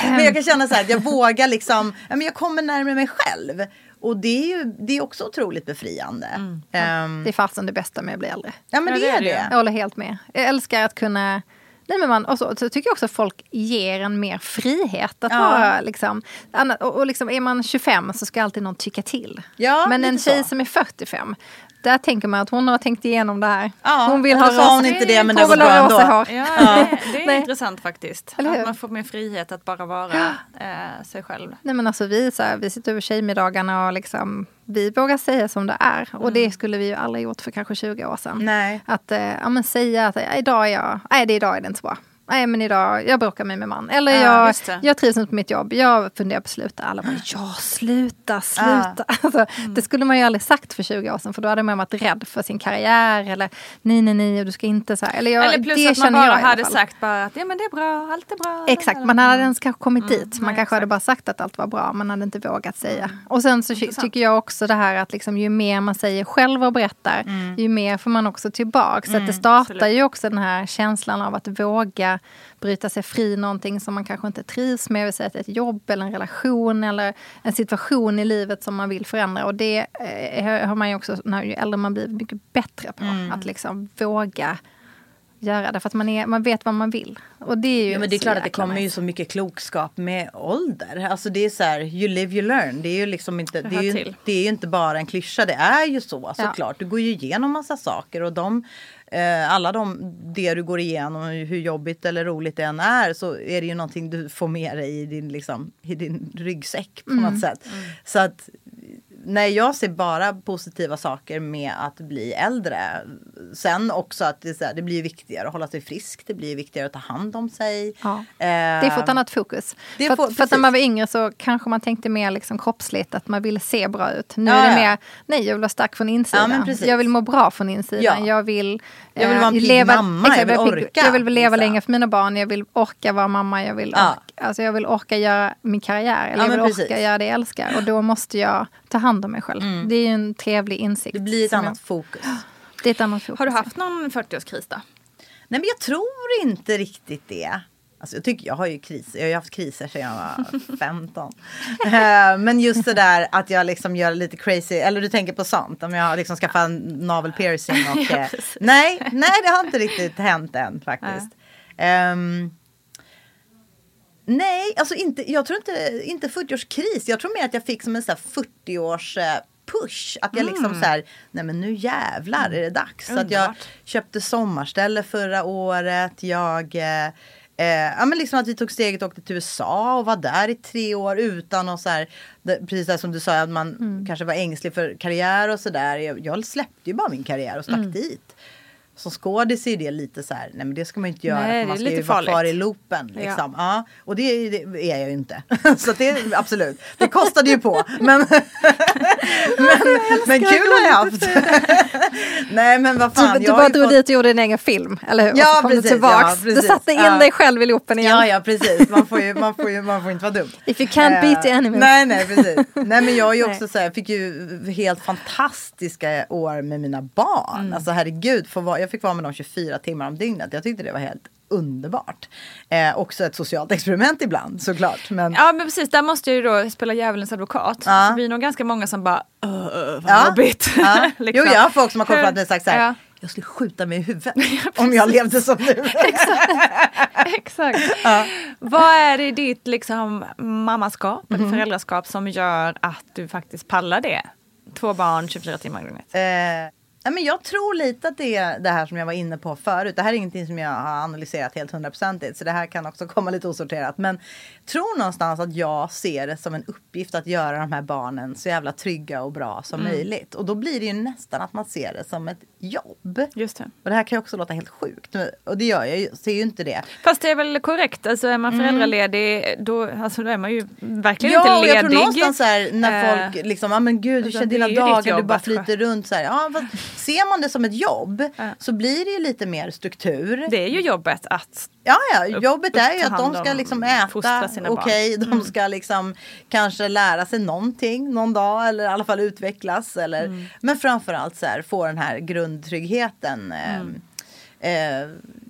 men jag kan känna så här att jag vågar liksom, ja, men jag kommer närmare mig själv. Och det är ju det är också otroligt befriande. Ehm, Det är fasen det bästa med att bli äldre. ja men Ja, det det är det det. Jag håller helt med. Jag älskar att kunna Nej, men man, och så, så tycker jag också att folk ger en mer frihet. Att Ja. vara, liksom, och, och liksom, är man 25 så ska alltid någon tycka till. Ja, men en tjej så. som är 45, där tänker man att hon har tänkt igenom det här. Ja, hon vill ha hon rosa- inte det, men det bra ändå. hår. Ja, det, är intressant faktiskt. Att man får mer frihet att bara vara eh, sig själv. Nej men alltså vi, så här, vi sitter över tjejmiddagarna och liksom, vi vågar säga som det är. Och det skulle vi ju aldrig gjort för kanske 20 år sedan. Nej. Att eh, ja, men säga att idag är jag, nej det idag är det inte så bra. Nej men idag, jag bråkar med min man. Eller Ja, jag, det. jag trivs inte på mitt jobb, jag funderar på att sluta. Alla bara, ja sluta, sluta. Alltså, Det skulle man ju aldrig sagt för 20 år sedan för då hade man varit rädd för sin karriär. Eller nej nej nej, du ska inte så här. Eller, jag, Eller plus att man bara hade sagt bara att ja, men det är bra, allt är bra. Exakt, man hade ens kanske kommit dit. Man nej, kanske hade exakt. bara sagt att allt var bra, man hade inte vågat säga. Och sen så ty- tycker jag också det här att liksom, ju mer man säger själv och berättar, ju mer får man också tillbaka. Så det startar absolut. ju också den här känslan av att våga bryta sig fri någonting som man kanske inte trivs med, vill det är ett jobb eller en relation eller en situation i livet som man vill förändra. Och det eh, har man ju också, när ju äldre man blir, mycket bättre på. Att liksom våga göra det för att man, är, man vet vad man vill. Och det är ju Ja, men det är klart att det kommer ju så mycket klokskap med ålder. Alltså det är så här, you live you learn. Det är ju liksom inte, det är ju, det är inte bara en klyscha. Det är ju så Ja. såklart. Du går ju igenom massa saker och de, eh, alla de, det du går igenom, hur jobbigt eller roligt det än är, så är det ju någonting du får med dig i din, liksom, i din ryggsäck på något sätt. Så att Nej, jag ser bara positiva saker med att bli äldre. Sen också att det, är här, det blir viktigare att hålla sig frisk. Det blir viktigare att ta hand om sig. Ja. Eh, Det får ett annat fokus. för, får- för att när man var yngre så kanske man tänkte mer liksom kroppsligt, att man ville se bra ut. Nu Ja, är det ja. mer, nej jag vill vara stark från Ja, insidan. precis. jag vill må bra från insidan. Ja. Jag vill, Jag vill eh, vara en pigg leva, mamma, exakt, jag vill orka, Jag vill leva liksom. länge för mina barn, jag vill orka vara mamma, jag vill, Ja. orka, alltså jag vill orka göra min karriär. Eller Ja, jag vill men orka precis. göra det jag älskar. Och då måste jag ta hand om mig själv. Det är ju en trevlig insikt. Det blir ett annat jag, fokus. Det är ett annat fokus. Har du haft någon 40-årskris då? Nej men jag tror inte riktigt det. Alltså jag tycker jag har ju kriser. Jag har ju haft kriser sedan jag var 15. Eh, men just det där att jag liksom gör lite crazy. Eller du tänker på sånt. Om jag liksom skaffar en navel piercing. Och, Ja, eh, nej, nej det har inte riktigt hänt än faktiskt. Ehm, nej, alltså inte, jag tror inte, inte 40-årskris. Jag tror mer att jag fick som en sån här 40-års eh, push. Att jag liksom så här, nej men nu jävlar är det dags. Så att jag köpte sommarställe förra året. Jag eh, Eh, ja, men liksom att vi tog steget och åkte till USA och var där i tre år utan och så här, det, precis där som du sa att man kanske var ängslig för karriär och sådär. Jag, jag släppte ju bara min karriär och stack dit. Som skådis är det lite så här, nej men det ska man ju inte göra Nej, för man är ska lite ju vara kvar i loopen. Ja. Liksom. Ja. och det, det är jag ju inte. så det absolut, det kostade ju på. Men, men, men kul har jag haft. nej men vad fan. Du, du bara drog fått- dit och gjorde en egen film, eller hur? Ja, precis, du tillbaks. ja, du precis. satte in Ja. dig själv i loopen igen. Ja, ja precis. Man får ju, man får ju, man får inte vara dum. If you can't beat the Eh, enemy. Nej, nej, precis. Nej, men jag är ju också så här, fick ju helt fantastiska år med mina barn. Mm. Alltså herregud, få vara, jag fick vara med dem 24 timmar om dygnet. Jag tyckte det var helt underbart. Eh, också ett socialt experiment ibland såklart. Men, Ja men precis, där måste jag ju då spela djävulens advokat. Ja. Så vi är nog ganska många som bara, "Öh, vad Ja. jobbigt. Ja. Liksom. Jo, jag har folk som har kommit fram till mig och sagt så här. Ja. Jag skulle skjuta mig i huvudet om jag levde som du. Exakt. Vad är det i ditt liksom, mammaskap eller föräldraskap som gör att du faktiskt pallar det? Två barn, 24 timmar om dygnet. Eh, ja, men jag tror lite att det är det här som jag var inne på förut. Det här är ingenting som jag har analyserat helt hundraprocentigt. Så det här kan också komma lite osorterat. Men tror någonstans att jag ser det som en uppgift att göra de här barnen så jävla trygga och bra som Mm. möjligt. Och då blir det ju nästan att man ser det som ett jobb. Just det. Och det här kan ju också låta helt sjukt. Och det gör jag ju. Ser ju inte det. Fast det är väl korrekt, alltså är man föräldraledig då, alltså, då är man ju verkligen Ja, inte jag ledig. tror någonstans så här, när Eh, folk liksom, ja men gud, hur alltså, känns det dina dagar? Du bara sköta. flyter runt så här. Ja, fast ser man det som ett jobb Ja. så blir det ju lite mer struktur. Det är ju jobbet att Ja, ja, jobbet är ju att de ska om, liksom äta. Mm. okej, de ska liksom kanske lära sig någonting någon dag eller i alla fall utvecklas. Eller, Mm. Men framförallt så här, få den här grundtryggheten. Mm. Eh,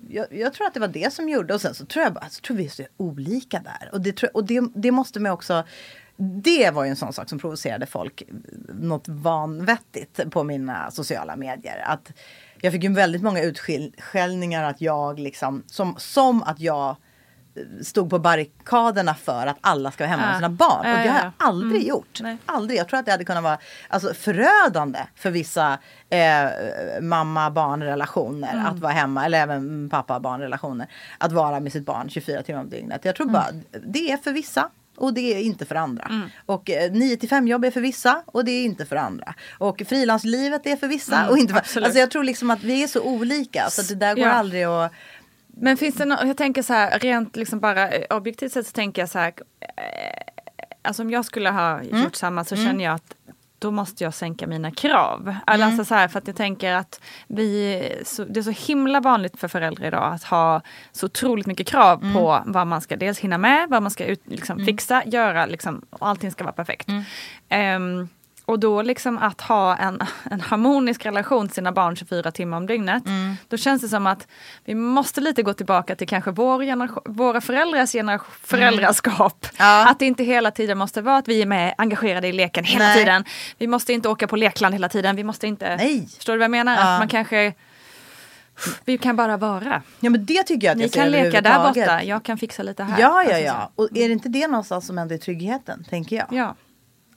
jag, jag tror att det var det som gjorde och sen så tror jag bara, så tror vi är så olika där. Och, det, tror- och det, det måste man också det var ju en sån sak som provocerade folk något vanvettigt på mina sociala medier. Att jag fick ju väldigt många utskällningar att jag liksom, som, som att jag stod på barrikaderna för att alla ska vara hemma Ja. med sina barn. Och det har ja, jag ja. aldrig Mm. gjort. Nej. Aldrig. Jag tror att det hade kunnat vara alltså, förödande för vissa eh, mamma-barn-relationer Mm. att vara hemma. Eller även pappa-barn-relationer. Att vara med sitt barn 24 timmar om dygnet. Jag tror Mm. bara det är för vissa. Och det är inte för andra. Och eh, 9 till 5 jobb är för vissa och det är inte för andra. Och frilanslivet är för vissa Mm, och inte för absolut. Alltså jag tror liksom att vi är så olika så det där går Ja. aldrig att Men finns det något, jag tänker så här rent liksom bara eh, objektivt sett så tänker jag så här. Eh, alltså om jag skulle ha Mm. gjort samma så känner jag att då måste jag sänka mina krav. Mm. Alltså så här, för att jag tänker att vi, så, det är så himla vanligt för föräldrar idag att ha så otroligt mycket krav Mm. på vad man ska dels hinna med, vad man ska ut, liksom, fixa, göra, liksom, och allting ska vara perfekt. Mm. Och då liksom att ha en, en harmonisk relation till sina barn 24 timmar om dygnet. Mm. Då känns det som att vi måste lite gå tillbaka till kanske vår våra föräldrars generation, föräldraskap. Mm. Ja. Att det inte hela tiden måste vara att vi är med engagerade i leken hela Nej. tiden. Vi måste inte åka på lekland hela tiden. Vi måste inte... Nej. Förstår du vad jag menar? Ja. Att man kanske Vi kan bara vara. Ja men det tycker jag att Ni jag kan leka där borta, jag kan fixa lite här. Ja, ja, Alltså ja. så. Och är det inte det någonstans som ändå är tryggheten, tänker jag? Ja.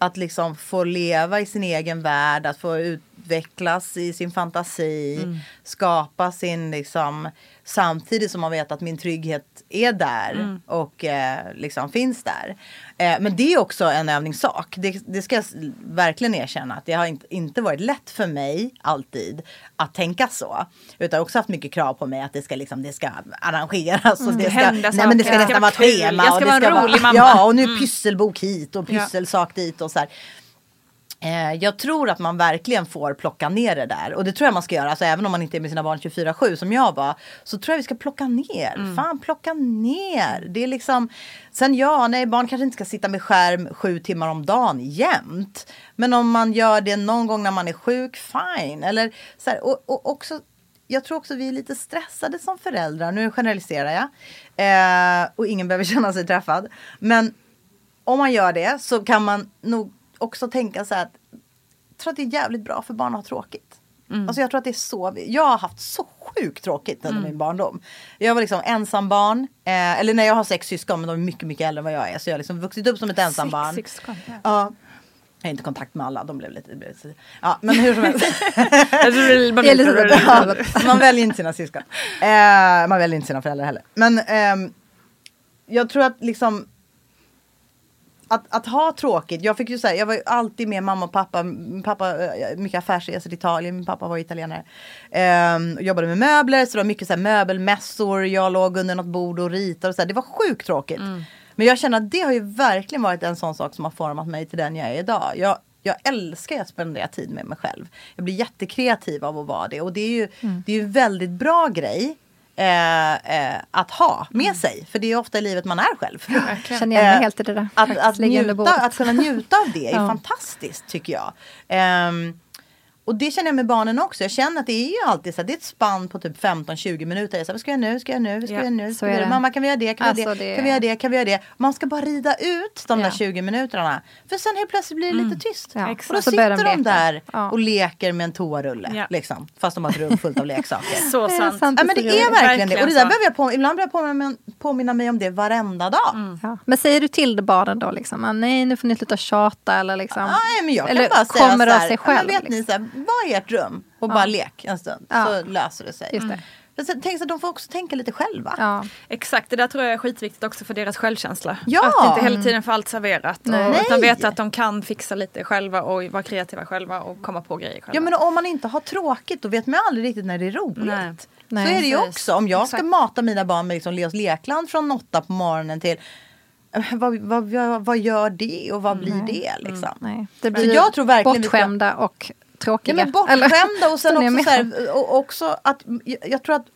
Att liksom få leva i sin egen värld, att få utvecklas i sin fantasi, Mm. skapa sin liksom samtidigt som man vet att min trygghet är där Mm. och eh, liksom finns där. Eh, men det är också en övningssak. Det, det ska jag verkligen erkänna att det har inte, inte varit lätt för mig alltid att tänka så. Utan jag har också haft mycket krav på mig att det ska, liksom, det ska arrangeras. Och det ska, hända nej, men det ska nästan vara ett vara tema. Jag ska och det vara en rolig mamma. Ja, och nu pysselbok hit och pysselsak dit och så här. Eh, jag tror att man verkligen får plocka ner det där. Och det tror jag man ska göra. Alltså, även om man inte är med sina barn 24-7 som jag var. Så tror jag vi ska plocka ner. Fan plocka ner. Det är liksom. Sen ja, nej barn kanske inte ska sitta med skärm sju timmar om dagen jämt. Men om man gör det någon gång när man är sjuk, fine. Eller så här, och, och också jag tror också vi är lite stressade som föräldrar. Nu generaliserar jag. Eh, och ingen behöver känna sig träffad. Men om man gör det så kan man nog också tänka så här att jag tror att det är jävligt bra för barn att ha tråkigt. Alltså jag tror att det är så. Jag har haft så sjukt tråkigt under min barndom. Jag var liksom ensam barn. Eh, eller när jag har sex syskon men de är mycket, mycket äldre än vad jag är. Så jag har liksom vuxit upp som ett ensam barn. Sex syskon, ja. Ja. Jag har inte kontakt med alla, de blev lite... Blev lite ja, men hur som helst. Ja, man väljer inte sina syskon. Eh, man väljer inte sina föräldrar heller. Men ehm, jag tror att liksom att, att ha tråkigt. Jag fick ju säga, jag var ju alltid med mamma och pappa. Min pappa, eh, mycket affärsresor till Italien. Min pappa var italienare. Ehm, och jobbade med möbler. Så det var mycket så här, möbelmässor. Jag låg under något bord och ritade. Och så här. Det var sjukt tråkigt. Men jag känner att det har ju verkligen varit en sån sak som har format mig till den jag är idag. Jag, jag älskar att spendera tid med mig själv. Jag blir jättekreativ av att vara det. Och det är ju, det är ju en väldigt bra grej. Eh, eh, att ha med sig. För det är ofta i livet man är själv. Känner igen mig Eh, helt i det där. Att, att, njuta, att kunna njuta av det är Ja. fantastiskt tycker jag. Ehm, och det känner jag med barnen också. Jag känner att det är ju alltid så här, det är ett spann på typ 15-20 minuter. Jag säger, vad ska jag nu? Ska jag nu? Ska jag Ja, nu? så Ska jag. Mamma kan vi göra det? Kan vi göra Alltså, det? Kan vi göra det? Kan vi göra det? Man ska bara rida ut de där Ja. 20 minuterna. För sen helt plötsligt blir det lite tyst. Ja. Och då så sitter de de där Ja. och leker med en toarulle. Ja. Liksom, fast de har ett rum fullt av leksaker. Så sant. Ja men det är Verkligen det. Och det där så. behöver jag på, ibland behöver jag påminna, påminna mig om det varenda dag. Ja. Men säger du till barnen då liksom? ah, Nej, nu får ni sluta tjata eller liksom? Nej, men jag kan eller bara säga kommer så det av sig ja, men själv? vet ni, så här, var i ert rum och bara lek en stund Ja. så löser det sig. Just det. Sen, tänk så att de får också tänka lite själva. Ja. Exakt, det där tror jag är skitviktigt också för deras självkänsla. Ja. Att inte hela tiden få allt serverat. Nej. Och, utan veta att de kan fixa lite själva och vara kreativa själva och komma på grejer själva. Ja men om man inte har tråkigt då vet man aldrig riktigt när det är roligt. Nej. Så Nej, är det ju också. Om jag ska Exakt. mata mina barn med liksom Leos lekland från åtta på morgonen till eh, vad, vad, vad, vad gör det och vad blir det liksom? Nej. Det Så blir jag tror verkligen ska- bortskämda och tråkiga. Ja men bortskämda och sen också, så här, och också att jag, jag tror att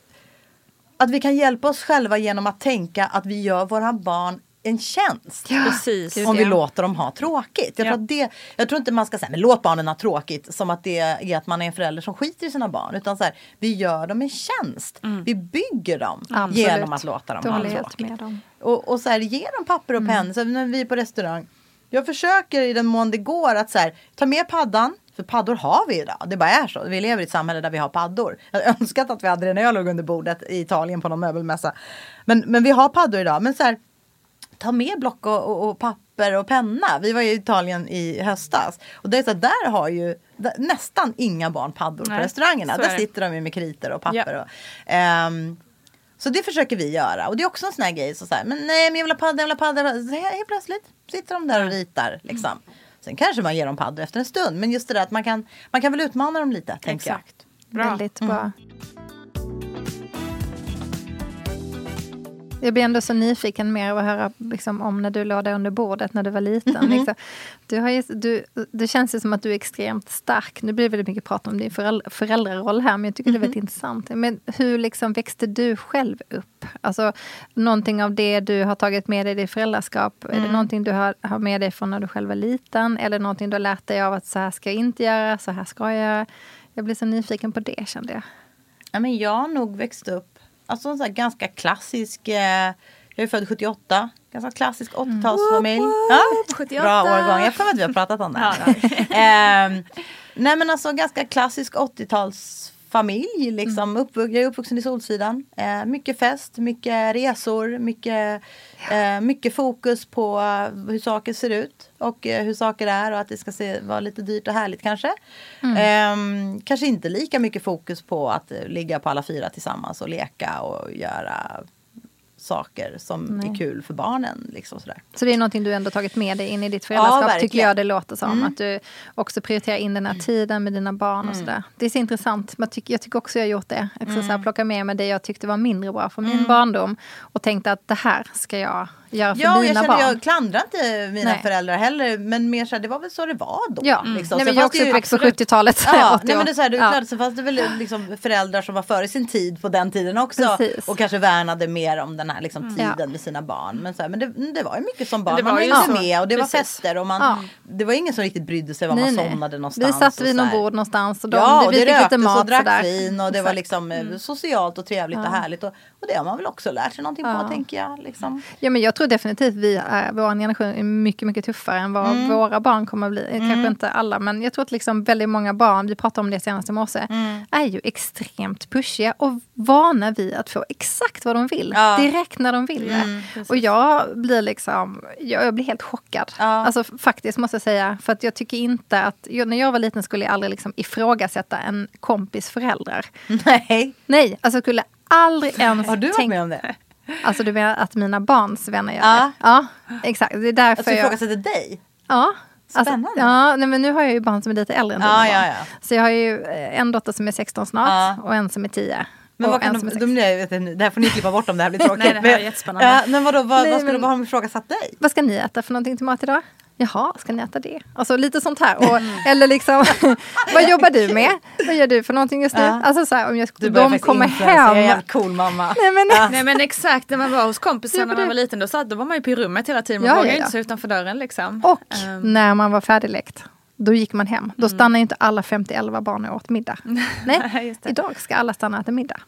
att vi kan hjälpa oss själva genom att tänka att vi gör våra barn en tjänst. Precis. Gud, Om vi ja. låter dem ha tråkigt. Jag, Ja. tror att det, jag tror inte man ska säga men låt barnen ha tråkigt som att det är att man är en förälder som skiter i sina barn. Utan så här, vi gör dem en tjänst. Vi bygger dem Absolut. genom att låta dem Det ha tråkigt. med om. Och, och så här, ge dem papper och Mm. penna. Så när vi är på restaurang. Jag försöker i den mån det går att så här, ta med paddan. För paddor har vi idag. Det bara är så. Vi lever i ett samhälle där vi har paddor. Jag hade önskat att vi hade det när jag låg under bordet i Italien på någon möbelmässa. Men, men vi har paddor idag. Men så här, ta med block och, och, och papper och penna. Vi var i Italien i höstas. Och det är så här, där har ju nästan inga barn paddor Nej, på restaurangerna. Där sitter de ju med kritor och papper. Ja. Och, ehm, så det försöker vi göra. Och det är också en sån här grej. Så så här, men nej men jag vill ha paddor, jag vill ha paddor. Så helt plötsligt sitter de där och ritar. Liksom. Sen kanske man ger dem paddor efter en stund. Men just det där att man kan, man kan väl utmana dem lite. Exakt. Bra. Väldigt Mm. Jag blir ändå så nyfiken mer av att höra liksom, om när du låg där under bordet när du var liten. Mm-hmm. Liksom. Du har ju, du, det känns ju som att du är extremt stark. Nu blir det väldigt mycket prat om din föräldra, föräldraroll här, men jag tycker det är väldigt Mm-hmm. intressant. Men hur liksom växte du själv upp? Alltså, någonting av det du har tagit med dig i ditt föräldraskap, är Mm. det någonting du har, har med dig från när du själv var liten? Eller någonting du har lärt dig av att så här ska jag inte göra, så här ska jag göra? Jag blir så nyfiken på det kände jag. Ja, men jag har nog växt upp alltså en sån ganska klassisk. Eh, jag är född 78. Ganska klassisk 80-talsfamilj. Ja, 78. bra årgång. Jag mig att vi har pratat om det. här. Ehm, nej men alltså ganska klassisk familj. Liksom. Uppvux- jag är uppvuxen i Solsidan. Eh, mycket fest, mycket resor, mycket, eh, mycket fokus på hur saker ser ut och eh, hur saker är och att det ska se, vara lite dyrt och härligt kanske. Ehm, kanske inte lika mycket fokus på att eh, ligga på alla fyra tillsammans och leka och göra saker som är kul för barnen. Liksom sådär. Så det är någonting du ändå tagit med dig in i ditt föräldraskap verkligen. tycker jag det låter som. Att du också prioriterar in den här tiden med dina barn och sådär. Det är så intressant. Man tycker, jag tycker också jag har gjort det. Också så här, plocka med mig det jag tyckte var mindre bra från min barndom. Och tänkte att det här ska jag för Ja, och jag, barn. jag klandrar inte mina Nej. föräldrar heller. Men mer så här, det var väl så det var då. Ja, liksom. nej, Sen men jag är också uppväxt på 70-talet. Ja, 80 nej, men det är så här, det är Ja. klart, så fanns det väl liksom föräldrar som var före sin tid på den tiden också. Precis. Och kanske värnade mer om den här liksom, tiden Ja. med sina barn. Men, så här, men det, det var ju mycket som barn. det Man var hängde så. med och det var Precis. fester. Och man, Ja. Det var ingen som riktigt brydde sig var Nej, man nej. somnade någonstans. Vi satt vid någon bord någonstans och de, Ja, och vi det fick lite röktes mat och drack vin och det var liksom eh, socialt och trevligt och härligt. Och, och det har man väl också lärt sig någonting Ja. på tänker jag. Liksom. Ja, men jag tror definitivt vi är, vår generation är mycket, mycket tuffare än vad Mm. våra barn kommer att bli. Kanske inte alla, men jag tror att liksom väldigt många barn, vi pratade om det senast i morse, Mm. är ju extremt pushiga och vana vid att få exakt vad de vill. Ja. Mm, Direkt när de vill det. och jag blir liksom, jag, jag blir helt chockad. Ja. Alltså faktiskt måste jag säga. För att jag tycker inte att, jag, när jag var liten skulle jag aldrig liksom ifrågasätta en kompis föräldrar. Nej, Nej, alltså skulle aldrig ens har du varit tänka- med om det? Alltså du menar att mina barns vänner gör Ja. det? Ja, exakt. Det är därför Att du jag... ifrågasätter dig? Ja. Alltså, ja, nej, men nu har jag ju barn som är lite äldre än Ja, dina barn. ja, ja. Så jag har ju eh, en dotter som är 16 snart Ja. och en som är 10. Men vad kan de, de, 6. jag vet det här får ni klippa bort om det här blir tråkigt. Nej, det här är jättespännande. Ja, men vadå, vad, Nej, vad skulle men- de ha ifrågasatt dig? Vad ska ni äta för någonting till mat idag? Jaha, ska ni äta det? Alltså lite sånt här. Och, eller liksom, vad jobbar du med? Vad gör du för någonting just nu? Ja. Alltså så här, om jag, Du de kommer influensa, Jag är hem. cool mamma. Nej, men, Ja. Nej men exakt, när man var hos kompisar Ja, när men man var liten då, satt, då var man ju på rummet hela tiden. Man Ja, vågade ja, ja. inte stå utanför dörren liksom. Och Ehm, när man var färdigläkt, då gick man hem. Då stannade inte alla 50-11 barn och åt middag. Nej, idag ska alla stanna och äta middag.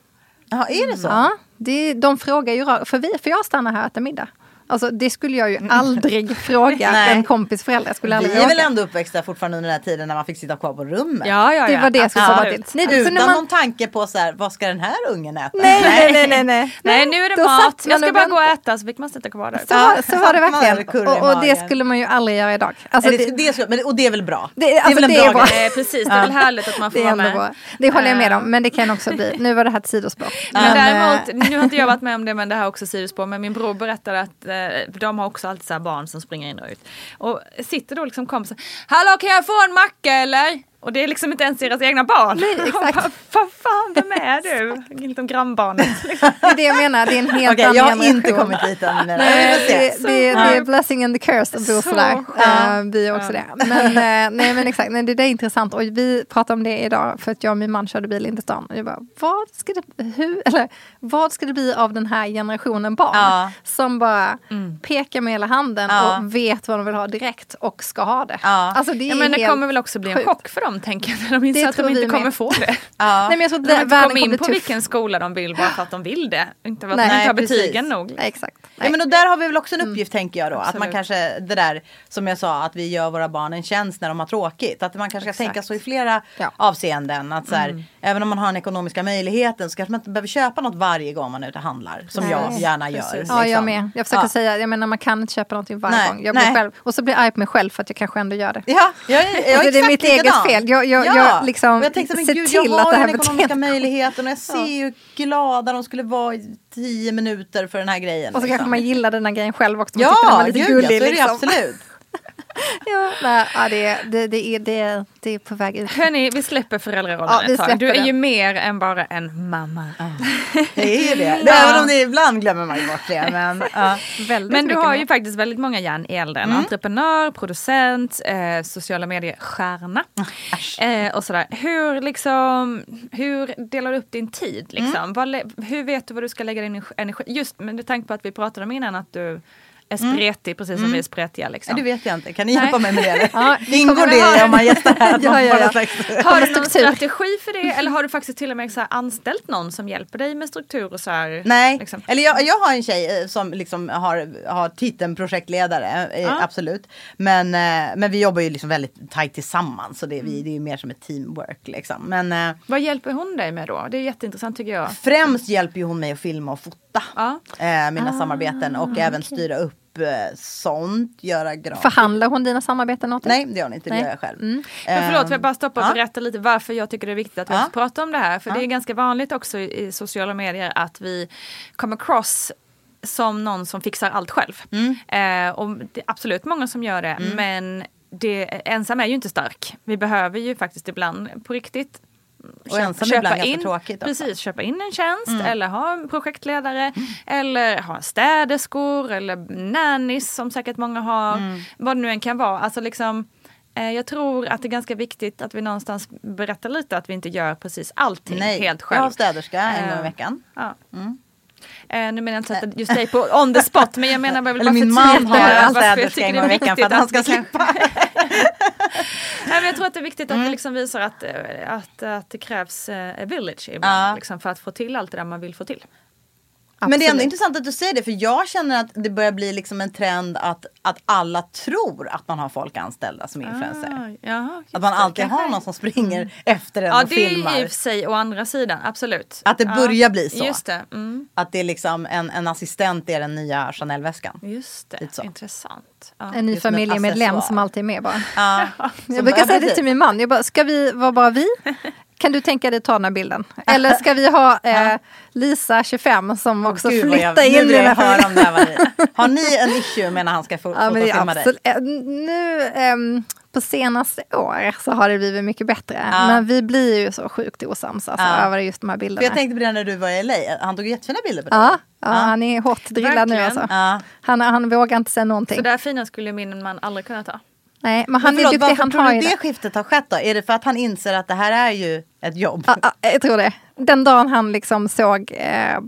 Jaha, är det så? Ja, det, de frågar ju för, vi, för jag stannar här och äter middag. Alltså det skulle jag ju aldrig fråga Nej. en kompis förälder. Jag skulle aldrig Vi är väl ändå uppväxta fortfarande under den här tiden när man fick sitta kvar på rummet. Ja, ja, ja. Det var det jag skulle komma till. Nej, för Utan när man- någon tanke på så här, vad ska den här ungen äta? Nej, nej, nej, nej, nej. Nej nu är det Då mat, jag ska bara gå och äta så fick man sitta kvar där. Så, så var det verkligen. och Och, det skulle man ju aldrig göra idag. Alltså, det, det, det, men, och det är väl bra? Det- alltså, väl en det är bra. grej? Eh, precis, det är väl härligt att man får det är vara med. bra. Det håller jag med Eh, om, men det kan också bli. Nu var det här ett sidospår. Men, däremot, eh, nu har inte jag varit med om det men det här är också sidospår. Men min bror berättade att eh, Eh, de har också alltid så här barn som springer in och ut. Och sitter då liksom kompisar. Hallå kan jag få en macka eller? Och det är liksom inte ens deras egna barn. Nej, exakt. Vad fan, vem är du? Inte om grannbarnet. Det är det jag menar, det är en helt Okej, annan jag har generation. inte kommit dit än. Nej, se. det, det, det är blessing and the curse att bo Så sådär. Uh, vi är också det. Men, eh, nej, men exakt, nej, det där är intressant. Och vi pratade om det idag för att jag och min man körde bil in till stan. Och jag bara, vad ska det, hur, eller, vad ska det bli av den här generationen barn? Ja. Som bara pekar med hela handen Ja. och vet vad de vill ha direkt och ska ha det. Ja. Alltså, det är Ja, men det kommer väl också bli en sjukt. chock för dem När de inser att de inte kommer med. få det. Ja. Nej, men jag tror att De har inte kommit in på tuff. vilken skola de vill bara för att de vill det. Inte för att Nej. de inte har precis. betygen nog. Nej, exakt. Ja, Nej. men och där har vi väl också en uppgift tänker jag då. Att man Absolut. kanske, det där som jag sa, att vi gör våra barn en tjänst när de har tråkigt. Att man kanske ska Exakt. tänka så i flera Ja. avseenden. Att så här, Även om man har den ekonomiska möjligheten så kanske man inte behöver köpa något varje gång man är ute och handlar. Som Nej. jag gärna gör. Precis. Ja, jag liksom. med. Jag försöker Ja. säga, jag menar man kan inte köpa någonting varje Nej, gång. Jag blir nej. själv, och så blir jag arg på mig själv för att jag kanske ändå gör det. Ja, jag, jag Alltså, det är mitt eget likadan. fel. Jag- jag- jag liksom jag tänkte, men gud, till jag har den ekonomiska möjligheten och jag ser ju hur glada de skulle vara i tio minuter för den här grejen. Och så kanske liksom. man gillar den här grejen själv också. Man tycker den Ja, är lite gud, gullig. ja, så är det liksom. absolut. Ja, nej, ja, det, det, det, är, det, det är på väg ut. Hörni, vi släpper föräldrarollen Ja, ett tag. Du är det. ju mer än bara en mamma. Det är ju det. Även om det ibland glömmer man ju bort det. Men, ja. Men du har mer. ju faktiskt väldigt många järn i elden. Mm. Entreprenör, producent, eh, sociala medier-stjärna. Eh, och sådär. Hur, liksom, hur delar du upp din tid? Liksom? Mm. Vad, hur vet du vad du ska lägga din energi? Just med tanke på att vi pratade om innan att du är spretig precis som vi är spretiga. Liksom. Det vet jag inte. Kan ni Nej. hjälpa mig med det? Ja, Ingår det om man gästar här? Ja, slags- Har du någon strategi för det eller har du faktiskt till och med så anställt någon som hjälper dig med struktur och så här? Nej, liksom? eller jag, jag har en tjej eh, som liksom har, har titeln projektledare, eh, Ja. absolut. Men, eh, men vi jobbar ju liksom väldigt tajt tillsammans så det, vi, det är mer som ett teamwork liksom. Men Vad hjälper hon dig med då? Det är jätteintressant tycker jag. främst hjälper hon mig att filma och fota Ja. eh, mina Ah, samarbeten och även styra upp eh, sånt, göra grafik. Förhandlar hon dina samarbeten åt dig? Nej, det gör hon inte, det Nej. gör jag själv. Men förlåt, får jag bara stoppa och ja. berätta lite varför jag tycker det är viktigt att vi Ja. pratar om det här. För det är ganska vanligt också i, sociala medier att vi kommer cross som någon som fixar allt själv. Mm. Eh, och det är absolut många som gör det, men det, ensam är ju inte stark. Vi behöver ju faktiskt ibland på riktigt Och ensam är ibland ganska tråkigt också. Precis, köpa in en tjänst eller ha en projektledare eller ha städerskor eller nannies som säkert många har. Vad det nu än kan vara. Alltså liksom, eh, jag tror att det är ganska viktigt att vi någonstans berättar lite att vi inte gör precis allting Nej, helt jag själv. har städerska en gång i Eh, veckan. Ja. Eh, nu menar jag inte att just dig på on the spot men jag menar bara, Eller bara min man har en jag städerska en det gång i veckan för att han ska slippa. Nej, men jag tror att det är viktigt Mm. att vi liksom visar att, eh, att, att det krävs eh, a village ibland Ja. liksom, för att få till allt det där man vill få till. Men det är ändå Absolut. intressant att du säger det för jag känner att det börjar bli liksom en trend att, att alla tror att man har folk anställda som influencer. Ah, jaha, Att man det, alltid kanske. har någon som springer efter en Ja och det är filmar. ju i och för sig å andra sidan, absolut. Att det ja. börjar bli så. Just det, mm, Att det är liksom en, en assistent är den nya Chanel-väskan. just det. Intressant. Ja. En ny Det är familjemedlem som alltid är med bara. Ja, Jag brukar säga det till min man. Jag bara, ska vi vara bara vi? Kan du tänka dig ta den här bilden? Eller ska vi ha eh, Lisa 25 som också Gud, jag- flyttar nu in vill i den jag här höra familjen? om det här. Har ni en issue med när han ska få Ja, är fotofilma dig? eh, nu ehm, på senaste år så har det blivit mycket bättre. Ja. Men vi blir ju så sjukt osams alltså, Ja. över just de här För bilderna. jag tänkte på det när du var i LA. Han tog jättefina bilder på dig. ja, ja, han är hårt drillad nu Verkligen. alltså. Ja. Han, han vågar inte säga någonting. Så där fina skulle min man aldrig kunna ta. Nej, men Men han förlåt, är duktig, varför han tror du det. skiftet har skett då? Är det för att han inser att det här är ju ett jobb? Ja, ja, jag tror det. Den dagen han liksom såg eh,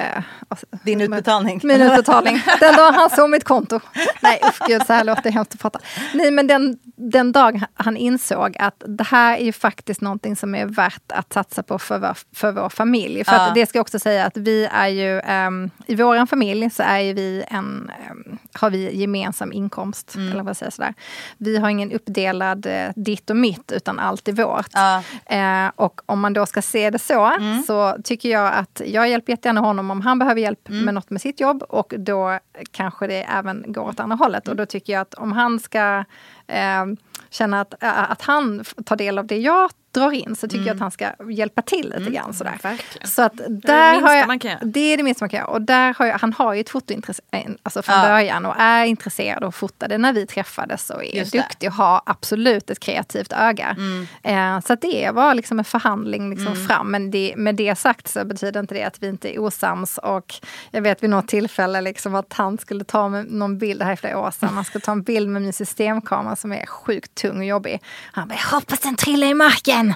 eh, alltså, Din utbetalning? Min utbetalning. Den dagen han såg mitt konto. Nej usch gud, så här låter det hemskt att prata. Nej men den, den dag han insåg att det här är ju faktiskt någonting som är värt att satsa på för vår, för vår familj. För Ja. att det ska jag också säga att vi är ju, ehm, i vår familj så är vi en, ehm, har vi gemensam inkomst. Mm. Eller vad säger sådär. Vi har ingen uppdelad eh, ditt och mitt utan allt är vårt. Ja. Eh, och om man då ska se det så, så tycker jag att jag hjälper jättegärna honom om han behöver hjälp med något med sitt jobb och då kanske det även går åt andra hållet. Och då tycker jag att om han ska eh, känna att, att han tar del av det jag drar in så tycker jag att han ska hjälpa till lite grann. Sådär. verkligen. Så att det där minsta har jag, man kan göra. Det är det minsta man kan göra. Och där har jag, han har ju ett fotointresse eh, alltså från Ja. början och är intresserad och fotade när vi träffades och är Just det. duktig och har absolut ett kreativt öga. Eh, så att det var liksom en förhandling liksom fram. Men det, med det sagt så betyder inte det att vi inte är osams. Och jag vet vid något tillfälle liksom att han skulle ta någon bild, det här är flera år sedan, han skulle ta en bild med min systemkamera som är sjukt tung och jobbig. Han bara, jag hoppas den trillar i marken.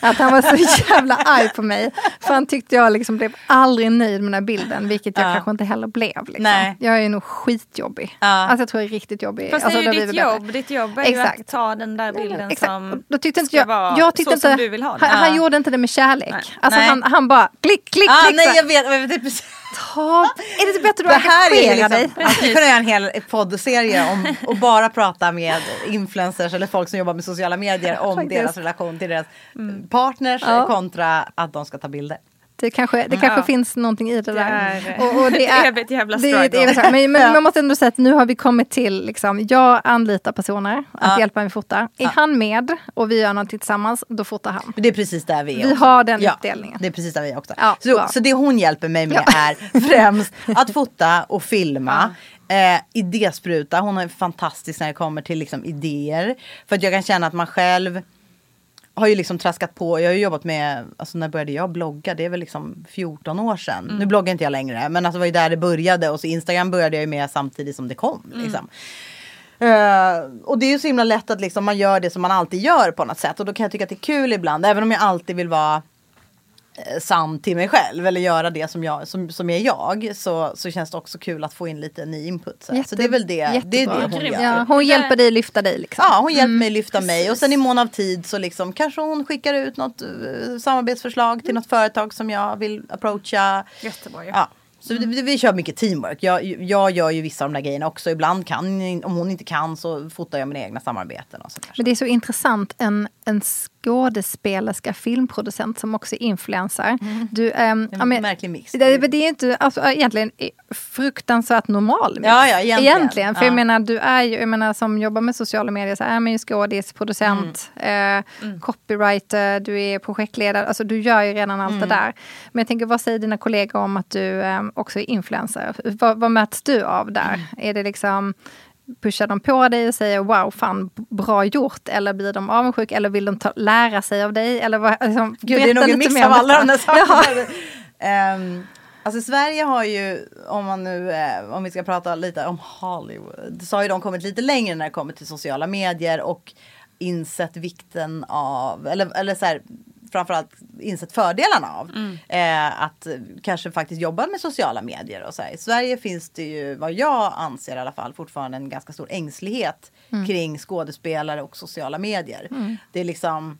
Att han var så jävla arg på mig. För han tyckte jag liksom blev aldrig nöjd med den här bilden, vilket jag Ja. kanske inte heller blev. Liksom. Nej. Jag är nog skitjobbig. Ja. Alltså jag tror jag är riktigt jobbig. Fast alltså, det är ju ditt bättre. jobb. Ditt jobb är ju Exakt. att ta den där bilden Exakt. som Då tyckte inte jag, vara jag tyckte så inte, som du vill ha den. Han, han Ja. gjorde inte det med kärlek. Nej. Alltså Nej. han, han bara klick, klick, Ah, klick. nej, så här, jag vet. jag vet. Ta, är det inte bättre att engagera dig? liksom, man skulle kunna göra en hel poddserie om och bara prata med influencers eller folk som jobbar med sociala medier om Faktiskt. deras relation till deras partners Ja. kontra att de ska ta bilder. Det kanske, det kanske Ja. finns någonting i det, Det där. är Och, och det är, jävla det är ett evigt struggle. Men, men Ja. man måste ändå säga att nu har vi kommit till, liksom, jag anlitar personer att Ja. hjälpa mig fota. Är han med och vi gör någonting tillsammans, då fotar han. Det är precis där vi är. Vi också. har den ja, uppdelningen. Det är precis där vi är också. Ja, så, så det hon hjälper mig med är främst att fota och filma. Eh, idéspruta, hon är fantastisk när det kommer till liksom, idéer. För att jag kan känna att man själv har ju liksom traskat på. Jag har ju jobbat med, alltså när började jag blogga? Det är väl liksom 14 år sedan. Mm. Nu bloggar inte jag längre. Men alltså det var ju där det började. Och så Instagram började jag ju med samtidigt som det kom. Mm. Liksom. Eh, och det är ju så himla lätt att liksom man gör det som man alltid gör på något sätt. Och då kan jag tycka att det är kul ibland. Även om jag alltid vill vara sann till mig själv eller göra det som, jag, som, som är jag så, så känns det också kul att få in lite ny input. Så, så det är väl det, det, är det hon gör. Ja, hon hjälper dig lyfta dig liksom. Ja, hon hjälper mig lyfta mig och sen i mån av tid så liksom kanske hon skickar ut något eh, samarbetsförslag till något företag som jag vill approacha. Jättebra ju. Ja. Så vi, vi kör mycket teamwork. Jag, jag gör ju vissa av de där grejerna också. Ibland kan, om hon inte kan så fotar jag mina egna samarbeten. Och så Men det är så intressant, en, en skådespelerska, filmproducent som också är influencer. Du, ehm, ja, men- märklig mix. Det, det är inte alltså, egentligen fruktansvärt normal mix. Ja, ja, egentligen. För Ja. jag menar, du är ju, jag menar som jobbar med sociala medier, så är man ju skådis, producent, Mm. Eh, copywriter, du är projektledare. Alltså du gör ju redan allt Mm. det där. Men jag tänker, vad säger dina kollegor om att du eh, också är influencer? Vad, vad möts du av där? Mm. Är det liksom pushar de på dig och säger wow, fan bra gjort? Eller blir de avundsjuka? Eller vill de ta, lära sig av dig? Eller vad, liksom, Gud, det är nog en mix av alla de där Ja. sakerna. Ehm, alltså Sverige har ju, om man nu, eh, om vi ska prata lite om Hollywood, så har ju de kommit lite längre när det kommer till sociala medier och insett vikten av, eller, eller så här, framförallt insett fördelarna av eh, att kanske faktiskt jobba med sociala medier. Och så här. I Sverige finns det ju, vad jag anser i alla fall, fortfarande en ganska stor ängslighet kring skådespelare och sociala medier. Det är liksom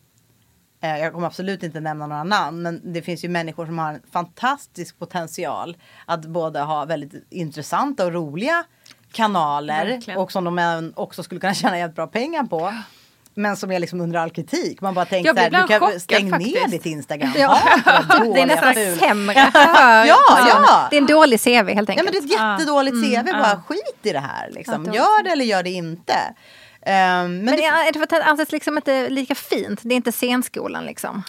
Eh, Jag kommer absolut inte nämna några namn men det finns ju människor som har en fantastisk potential att både ha väldigt intressanta och roliga kanaler Verkligen. och som de också skulle kunna tjäna jävligt bra pengar på. Men som är liksom under all kritik. Man bara tänker så här, du kan chockad stäng ner faktiskt. ditt Instagram. Ja. Inte Det är nästan sämre Ja, ja. Det är en dålig CV helt enkelt. men det är ett jättedåligt CV. Bara ja. skit i det här. Liksom. Ja, Gör det eller gör det inte. Ehm, men Men det, är det det anses liksom inte lika fint? Det är inte scenskolan liksom?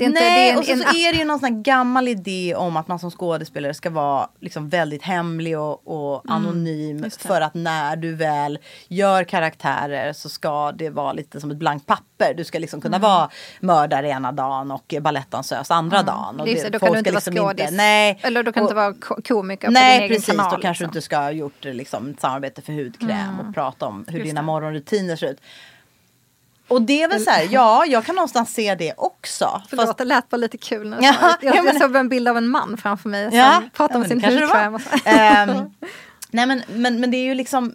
Det är inte, Nej, det är en, och så, en, så är det ju någon sån gammal idé om att man som skådespelare ska vara liksom väldigt hemlig och, och Mm, anonym. För att när du väl gör karaktärer så ska det vara lite som ett blankt papper. Du ska liksom kunna Mm. vara mördare ena dagen och balattdansös andra dagen. Och det, det- då kan du inte vara liksom skådis. nej, Eller då kan du och- inte vara ko- komiker på Nej din egen precis, kanal. då kanske du liksom. inte ska ha gjort liksom, ett samarbete för hudkräm och prata om hur Just dina det. morgonrutiner ser ut. Och det är väl så här, ja jag kan någonstans se det också. Förlåt, det lät bara lite kul nu. Ja, jag, ja, men- såg en bild av en man framför mig som Ja, pratar ja, om men sin hudkräm. var. och så. Ehm, nej men, men, men det är ju liksom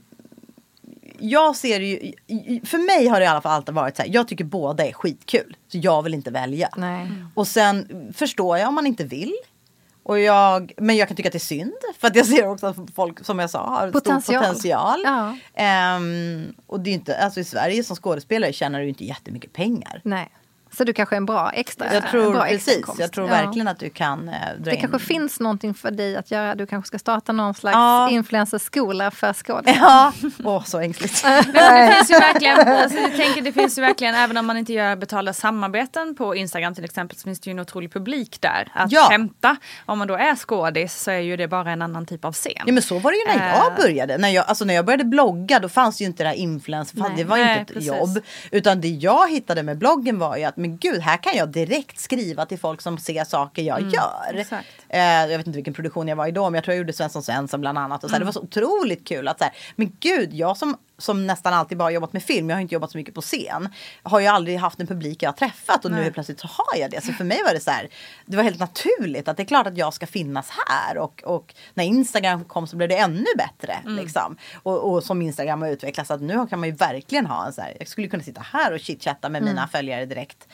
jag ser ju, för mig har det i alla fall alltid varit så här, jag tycker båda är skitkul. Så jag vill inte välja. Nej. Och sen förstår jag om man inte vill. Och jag, men jag kan tycka att det är synd. För att jag ser också att folk, som jag sa, har Potential. stor potential. Ja. Ehm, och det är inte, alltså i Sverige som skådespelare tjänar du inte jättemycket pengar. Nej. Så du kanske är en bra extra Jag tror bra precis, jag tror Ja. verkligen att du kan eh, dra Det in. kanske finns någonting för dig att göra. Du kanske ska starta någon slags Ja. influencerskola för skådespelare. Ja, åh så ängsligt. Det finns ju verkligen, alltså, jag tänker, det finns ju verkligen, även om man inte gör betalda samarbeten på Instagram till exempel, så finns det ju en otrolig publik där att Ja. hämta. Om man då är skådis så är ju det bara en annan typ av scen. Ja men så var det ju när jag Eh. började. När jag, alltså när jag började blogga då fanns ju inte det här influencer. Nej. Det var ju inte ett precis. jobb. Utan det jag hittade med bloggen var ju att men gud här kan jag direkt skriva till folk som ser saker jag gör. Mm, exakt. Eh, jag vet inte vilken produktion jag var i då men jag tror jag gjorde Svensson Svensson bland annat. Och så här, Mm. Det var så otroligt kul att så här, men gud jag som, som nästan alltid bara jobbat med film, jag har inte jobbat så mycket på scen. Har ju aldrig haft en publik jag har träffat och nu Nej. helt plötsligt så har jag det. Så för mig var det så här, det var helt naturligt att det är klart att jag ska finnas här. Och, och när Instagram kom så blev det ännu bättre. Mm. Liksom. Och, och som Instagram har utvecklats, att nu kan man ju verkligen ha en så här, jag skulle kunna sitta här och chitchatta med Mm. mina följare direkt.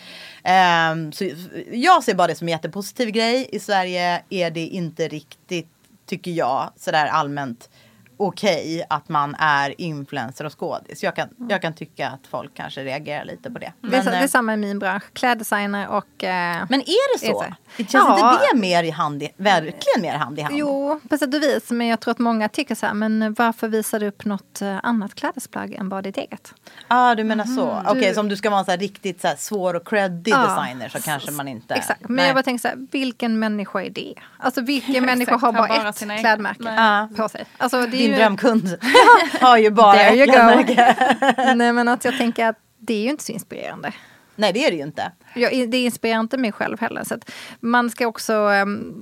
Ehm, så jag ser bara det som en jättepositiv grej. I Sverige är det inte riktigt, tycker jag, sådär allmänt okej att man är influencer och skådis. Jag kan, jag kan tycka att folk kanske reagerar lite på det. Det, är, så- det är eh, samma i min bransch. Kläddesigner och... Eh, men är det Är så? det så? Det känns Ja. inte det mer i hand i, verkligen mer hand i hand? Jo, på sätt och vis. Men jag tror att många tycker så här, men varför visar du upp något eh, annat klädesplagg än bara ditt eget? ah, du menar så. Okej, Du- så om du ska vara en så här riktigt så här svår och creddig Ja. designer så kanske man inte... Exakt, men Nej. jag bara tänker så här, vilken människa är det? Alltså vilken Ja, människa har bara, har bara ett sina egna. klädmärke Nej. på sig? Alltså, det är Ju, drömkund har ju bara klädmärke. Nej men att jag tänker att det är ju inte så inspirerande. Nej det är det ju inte. Jag, det inspirerar inte mig själv heller. Så att man ska också... ehm,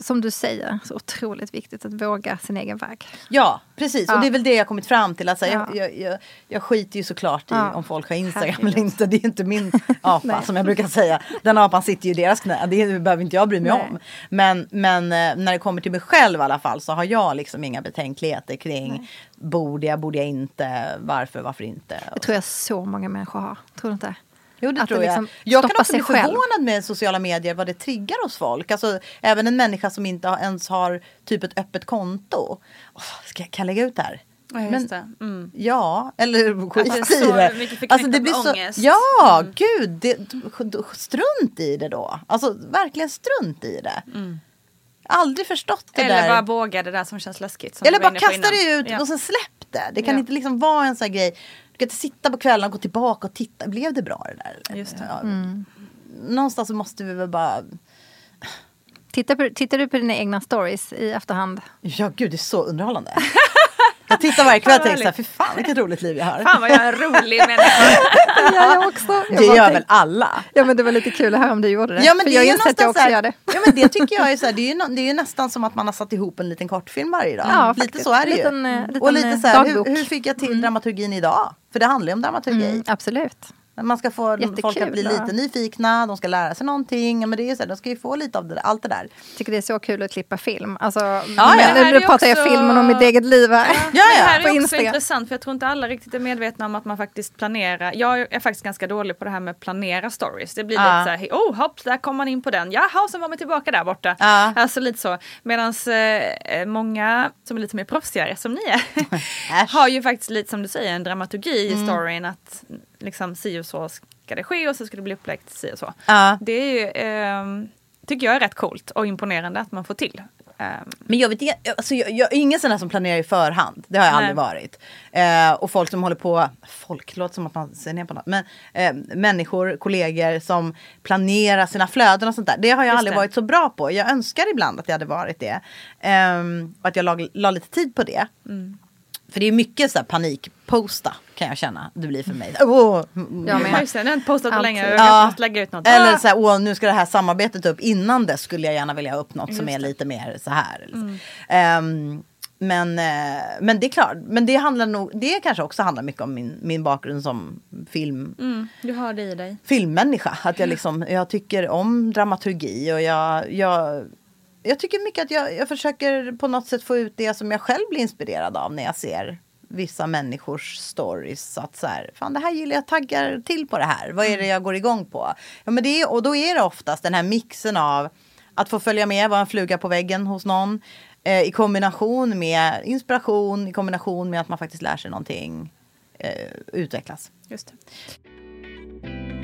som du säger, så otroligt viktigt att våga sin egen väg. Ja, precis. Ja. Och det är väl det jag kommit fram till. Alltså, Ja. jag, jag, jag, jag skiter ju såklart i Ja. om folk har Instagram Herregud. eller inte. Det är inte min apa Nej. som jag brukar säga. Den apan sitter ju i deras knä. Det behöver inte jag bry mig Nej. om. Men, men eh, när det kommer till mig själv i alla fall så har jag liksom inga betänkligheter kring borde jag, borde jag inte, varför, varför inte. Det tror jag så många människor har. Tror du inte? Jo det Att det tror jag. liksom jag kan stoppar också bli själv. förvånad med sociala medier vad det triggar hos folk. Alltså även en människa som inte ens har typ ett öppet konto. Åh, ska jag, kan jag lägga ut det här? Ja, det. Mm. Ja, eller skit det är i det. förknippat med blir så, ångest. Ja, gud. Det, strunt i det då. Alltså verkligen strunt i det. Aldrig förstått det Eller där. bara våga det där som känns läskigt. Som Eller bara kasta det ut Ja. och sen släpp det. Det kan Ja. inte liksom vara en sån här grej. Du kan inte sitta på kvällen och gå tillbaka och titta. Blev det bra det där? eller? Just det. Ja. Någonstans så måste vi väl bara... Tittar, på, tittar du på dina egna stories i efterhand? Ja gud det är så underhållande. Jag tittar varje kväll och tänker såhär, fy fan vilket roligt liv jag har. Fan vad jag är en rolig människa. Gör jag också. Jag det gör tänkte- väl alla. Ja men det var lite kul höra om du gjorde det. Ja, men För det jag inser att jag också så här- gör det. Ja men det tycker jag är så här, det är ju, det är ju nästan som att man har satt ihop en liten kortfilm varje dag. Ja, lite faktiskt. så är det Liten, ju. eh, liten, och lite eh, så här, hur, hur fick jag till dramaturgin idag? För det handlar ju om dramaturgi. Mm, absolut. Man ska få Jättekul, folk att bli ja. lite nyfikna, de ska lära sig någonting. Men det är så här, de ska ju få lite av det, allt det där. Jag tycker det är så kul att klippa film. Alltså, ja. men Det här nu pratar jag också- filmen om mitt eget liv här. Ja, Det ja. här på är också Instagram. intressant för jag tror inte alla riktigt är medvetna om att man faktiskt planerar. Jag är faktiskt ganska dålig på det här med planera stories. Det blir Ja. lite så här, oh hopp, där kom man in på den. Jaha, sen var man tillbaka där borta. Ja. Alltså lite så. Medan eh, många som är lite mer proffsigare som ni är. Mm. har ju faktiskt lite som du säger en dramaturgi i storyn att liksom si och så ska det ske och så ska det bli uppläggt si och så. Ja. Det är ju, ehm, tycker jag är rätt coolt och imponerande att man får till. Ehm, Men jag vet alltså jag, jag är ingen sån där som planerar i förhand. Det har jag Nej. aldrig varit. Eh, och folk som håller på, folk låter som att man ser ner på något. Men eh, människor, kollegor som planerar sina flöden och sånt där. Det har jag Just aldrig det. varit så bra på. Jag önskar ibland att jag hade varit det. Ehm, och att jag la, la lite tid på det. Mm. För det är mycket så här panikposta kan jag känna. Det blir för mig. Åh, Ja, men- Ja, just det, jag har inte postat på länge. Jag måste lägga ut något. Eller Ah! så här, åh nu ska det här samarbetet upp. Innan det skulle jag gärna vilja ha upp något som Just är det. Mm. lite mer så här. Ehm, men, eh, men det är klart, men det handlar nog, det kanske också handlar mycket om min, min bakgrund som film, Mm, du har det i dig. filmmänniska. Att jag liksom, jag tycker om dramaturgi och jag, jag, jag tycker mycket att jag, jag försöker på något sätt få ut det som jag själv blir inspirerad av när jag ser vissa människors stories. Att så här, fan det här gillar jag, taggar till på det här. Vad är det jag går igång på? Ja, men det är, och då är det oftast den här mixen av att få följa med, vara en fluga på väggen hos någon. Eh, I kombination med inspiration, i kombination med att man faktiskt lär sig någonting. Eh, utvecklas. Just det.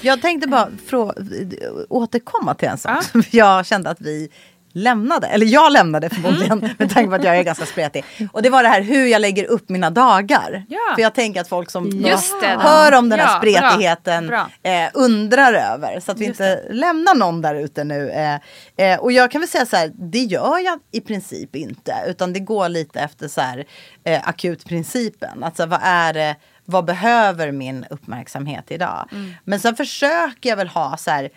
Jag tänkte bara frå- återkomma till en sak som jag kände att vi lämnade. Eller jag lämnade förmodligen med tanke på att jag är ganska spretig. Och det var det här hur jag lägger upp mina dagar. Ja. För jag tänker att folk som det. hör om den här Ja, bra. spretigheten Bra. Eh, undrar över. Så att vi Just inte lämnar någon där ute nu. Eh, eh, och jag kan väl säga så här, det gör jag i princip inte. Utan det går lite efter så här eh, akutprincipen. Alltså vad är det, vad behöver min uppmärksamhet idag? Mm. Men sen försöker jag väl ha så här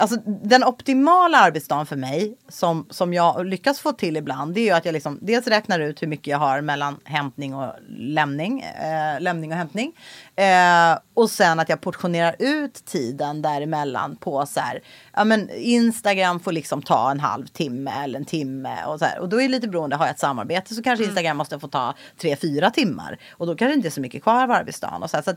Alltså den optimala arbetsdagen för mig som, som jag lyckas få till ibland det är ju att jag liksom dels räknar ut hur mycket jag har mellan hämtning och lämning. Eh, lämning och hämtning. Eh, och sen att jag portionerar ut tiden däremellan på så här. Ja men Instagram får liksom ta en halv timme eller en timme och så här. Och då är det lite beroende, har jag ett samarbete så kanske Instagram måste få ta tre, fyra timmar. Och då kanske det inte är så mycket kvar av arbetsdagen. Och så här. Så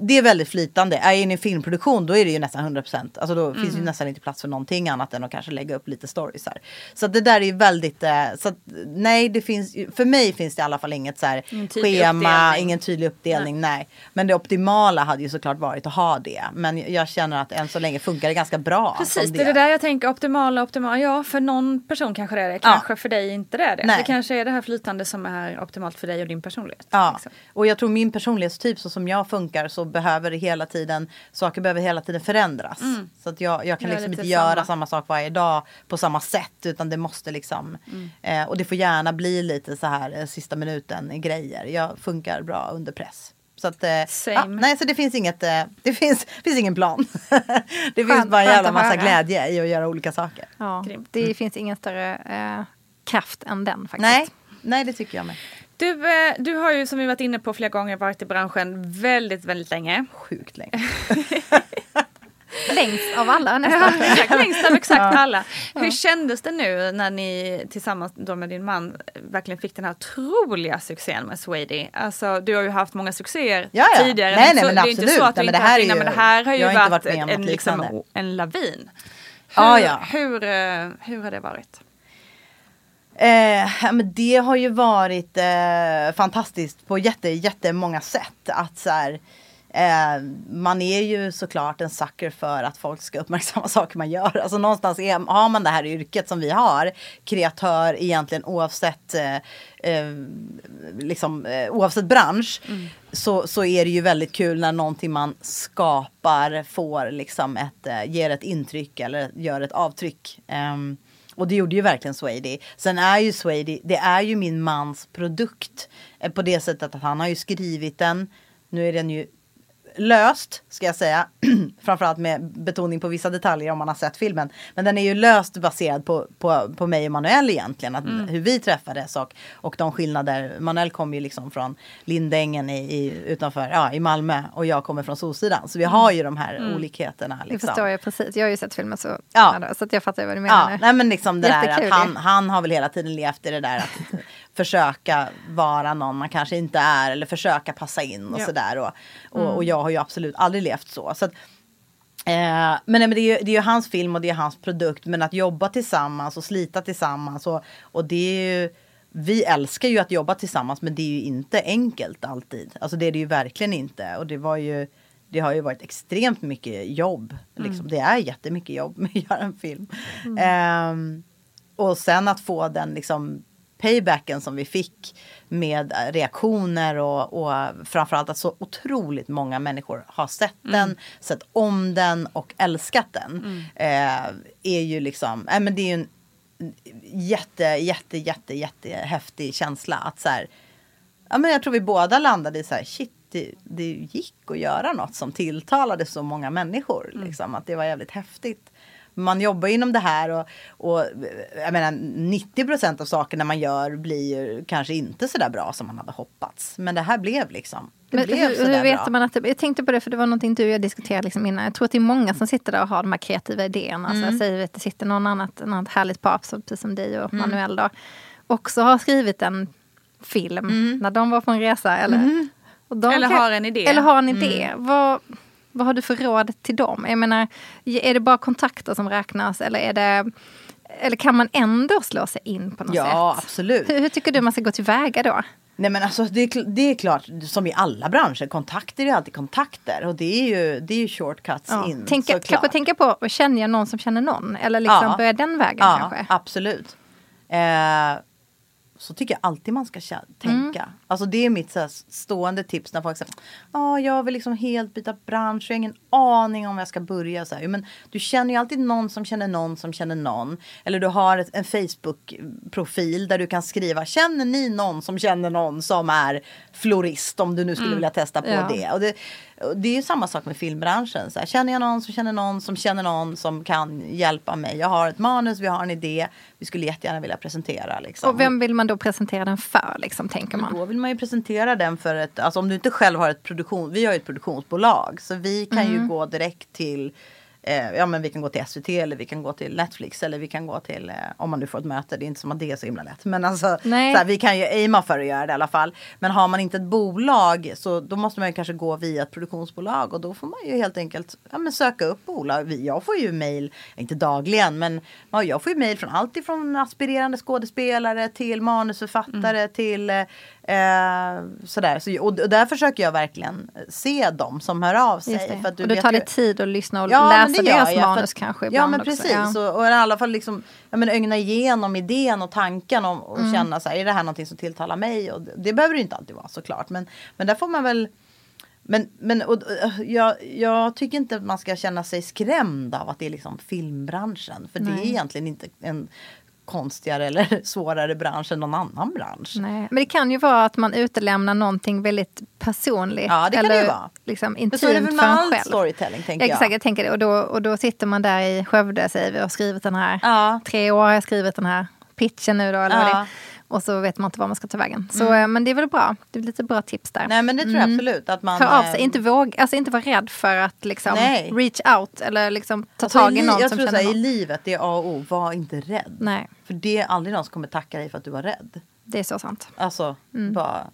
det är väldigt flytande. Är jag inne i filmproduktion då är det ju nästan 100 procent. Alltså då finns ju nästan inte plats för någonting annat än att kanske lägga upp lite stories här. Så det där är ju väldigt, eh, så att, nej det finns, för mig finns det i alla fall inget så här Ingen schema, uppdelning. ingen tydlig uppdelning, nej. Men det optimala hade ju såklart varit att ha det. Men jag känner att än så länge funkar det ganska bra. Precis, som det är det där jag tänker optimala, optimala. Ja, för någon person kanske det är det. Kanske för dig inte det är det. Nej. Det kanske är det här flytande som är optimalt för dig och din personlighet. Ja, liksom. och jag tror min personlighetstyp så som jag funkar så behöver det hela tiden, saker behöver hela tiden förändras. Så att jag, jag kan Jag liksom inte göra samma. samma sak varje dag på samma sätt utan det måste liksom, eh, och det får gärna bli lite så här eh, sista minuten grejer. Jag funkar bra under press. Så att, eh, Same. ja, nej, så det finns inget, eh, det finns, finns ingen plan. det finns Skönt- bara en jävla massa glädje i att göra olika saker. Ja, Grymt. det finns ingen större eh, kraft än den faktiskt. Nej, nej, det tycker jag med. Du, eh, du har ju som vi varit inne på flera gånger varit i branschen väldigt, väldigt länge. Sjukt länge. Längst av alla nästan. exakt, längst av exakt alla. Hur kändes det nu när ni tillsammans med din man verkligen fick den här otroliga succén med Swady? Alltså du har ju haft många succéer Ja, ja. tidigare. Nej, nej, så, men det är inte absolut. så att du Nej, inte haft innan, men det här har ju varit, varit en, liksom, en lavin. Hur, Ja, ja. Hur, eh, hur har det varit? Eh, ja, men det har ju varit eh, fantastiskt på jätte, jättemånga sätt. Att så här, eh, man är ju såklart en sucker för att folk ska uppmärksamma saker man gör. Alltså någonstans är, har man det här yrket som vi har, kreatör egentligen oavsett eh, eh, liksom, eh, oavsett bransch så, så är det ju väldigt kul när någonting man skapar får liksom ett, eh, ger ett intryck eller gör ett avtryck. Ehm, och det gjorde ju verkligen Swady. Sen är ju Swady, det är ju min mans produkt. eh, På det sättet att han har ju skrivit den. Nu är den ju löst, ska jag säga. Framförallt med betoning på vissa detaljer om man har sett filmen. Men den är ju löst baserad på, på, på mig och Manuel egentligen. Att, Hur vi träffades och, och de skillnader. Manuel kom ju liksom från Lindängen i, i, utanför, ja, i Malmö och jag kommer från Solsidan. Så vi har ju de här olikheterna. Det Liksom. förstår jag precis. Jag har ju sett filmen så, Ja. så att jag fattar vad du menar Ja, nu. nej men liksom det där att han, han har väl hela tiden levt i det där att försöka vara någon man kanske inte är eller försöka passa in och Ja. sådär. Och, och, Mm. och jag har ju absolut aldrig levt så. så att, eh, men, nej, men det, är ju, det är ju hans film och det är hans produkt. Men att jobba tillsammans och slita tillsammans och, och det är ju vi älskar ju att jobba tillsammans men det är ju inte enkelt alltid. Alltså det är det ju verkligen inte. Och det var ju det har ju varit extremt mycket jobb. Liksom. Det är jättemycket jobb med att göra en film. Ehm, och sen att få den liksom paybacken som vi fick med eh, reaktioner och, och framförallt att så otroligt många människor har sett den, sett om den och älskat den. Eh, är ju liksom, äh, men det är ju en jätte, jätte, jätte, jätte häftig känsla att så här, ja men jag tror vi båda landade i så här, shit, det, det gick att göra något som tilltalade så många människor. Liksom, att det var jävligt häftigt. Man jobbar inom det här och, och jag menar 90% av sakerna man gör blir kanske inte så där bra som man hade hoppats. Men det här blev liksom, det Men blev hur, så hur vet bra. man att det, jag tänkte på det för det var någonting du och jag diskuterade liksom innan. Jag tror att det är många som sitter där och har de här kreativa idéerna. Mm. Alltså jag säger att det sitter någon annat, något härligt par, så precis som dig och Mm. Manuel då. Också har skrivit en film Mm. när de var på en resa. Eller, och de Eller har en idé. Eller har en idé. Mm. Vad, vad har du för råd till dem? Jag menar, är det bara kontakter som räknas eller är det eller kan man ändå slå sig in på något Ja, sätt? absolut. Hur, hur tycker du man ska gå tillväga då? Nej men alltså det är, det är klart, som i alla branscher, kontakter är alltid kontakter. Och det är ju, det är ju shortcuts Ja. in. Tänka, såklart. kanske tänka på, känner jag någon som känner någon? Eller liksom Ja. börja den vägen ja, kanske? absolut. Eh, så tycker jag alltid man ska tänka. Mm. Alltså det är mitt så stående tips när folk säger ah, jag vill liksom helt byta bransch, jag har ingen aning om jag ska börja. Så här. Men du känner ju alltid någon som känner någon som känner någon. Eller du har ett, en Facebook-profil där du kan skriva känner ni någon som känner någon som är florist om du nu skulle vilja testa på Mm. Ja. det. Och det. Det är ju samma sak med filmbranschen. Så här, känner jag någon som känner någon som känner någon som kan hjälpa mig. Jag har ett manus, vi har en idé. Vi skulle jättegärna vilja presentera. Liksom. Och vem vill man då presentera den för, liksom, tänker man? Vill man ju presentera den för ett, alltså om du inte själv har ett produktion, vi har ju ett produktionsbolag. Så vi kan Mm. ju gå direkt till, eh, ja men vi kan gå till SVT eller vi kan gå till Netflix eller vi kan gå till, eh, om man nu får ett möte, det är inte som att det är så himla lätt. Men alltså, Nej. så här, vi kan ju aima för att göra det i alla fall. Men har man inte ett bolag så då måste man ju kanske gå via ett produktionsbolag och då får man ju helt enkelt ja, men söka upp bolag. Jag får ju mail, inte dagligen, men ja, jag får ju mail från allt ifrån aspirerande skådespelare till manusförfattare Mm. till eh, sådär. Så, och, och där försöker jag verkligen se dem som hör av sig. För du och då tar det tid att lyssna och Ja, men läsa deras jag, för manus att- kanske Ja men också. precis. Ja. Och, och i alla fall liksom, ja, men ögna igenom idén och tanken och, och Mm. känna så här, är det här någonting som tilltalar mig? Och det, det behöver det inte alltid vara såklart. Men, men där får man väl men, men och, jag, jag tycker inte att man ska känna sig skrämd av att det är liksom filmbranschen. För det är Nej. egentligen inte en konstigare eller svårare bransch än någon annan bransch. Nej. Men det kan ju vara att man utelämnar någonting väldigt personligt. Ja, det kan eller det ju vara. Liksom intimt för med en själv. storytelling tänker Exakt, jag. jag tänker det. Och då, och då sitter man där i Skövde, säger vi, och har skrivit den här. Ja. Tre år har jag skrivit den här pitchen nu då, eller vad det Ja. Och så vet man inte var man ska ta vägen. Så, eh, Men det är väl bra. Det är lite bra tips där. Nej men det tror jag absolut. Att man, Hör av eh, sig, inte, våg, alltså inte vara rädd för att liksom Nej. reach out eller liksom ta alltså, tag i i någon Jag som tror känner så här, i någon. livet, det är A och O, var inte rädd. Nej, För det är aldrig någon som kommer tacka dig för att du var rädd. det är så sant. Alltså, bara,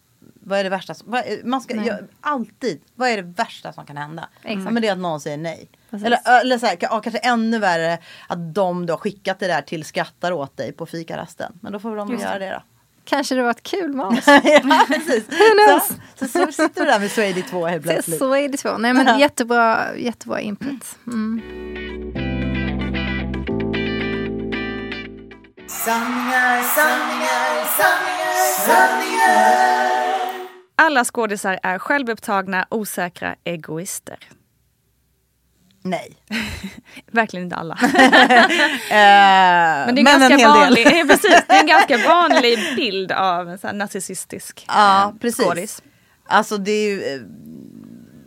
vad är det värsta? Som, vad man ska, Mm. Jag, alltid, vad är det värsta som kan hända? Exakt. Men det är att någon säger nej. Precis. Eller, eller så här, ja, kanske ännu värre att de du har skickat det där till skrattar åt dig på fikarasten. Men då får de Just göra det. då. Kanske det var ett kul manus. ja, precis. Så, så, så sitter du där med Swady 2 helt plötsligt. Så är det så. Nej men jättebra, jättebra input. Mm. Sanningar, sanningar, sanningar, sanningar. Alla skådisar är självupptagna, osäkra egoister. Nej. Verkligen inte alla. Eh, Men det är, en en ganska del. vanlig, eh, precis, det är en ganska vanlig bild av en här narcissistisk Ja, eh, precis. skådis. Alltså det är ju, eh,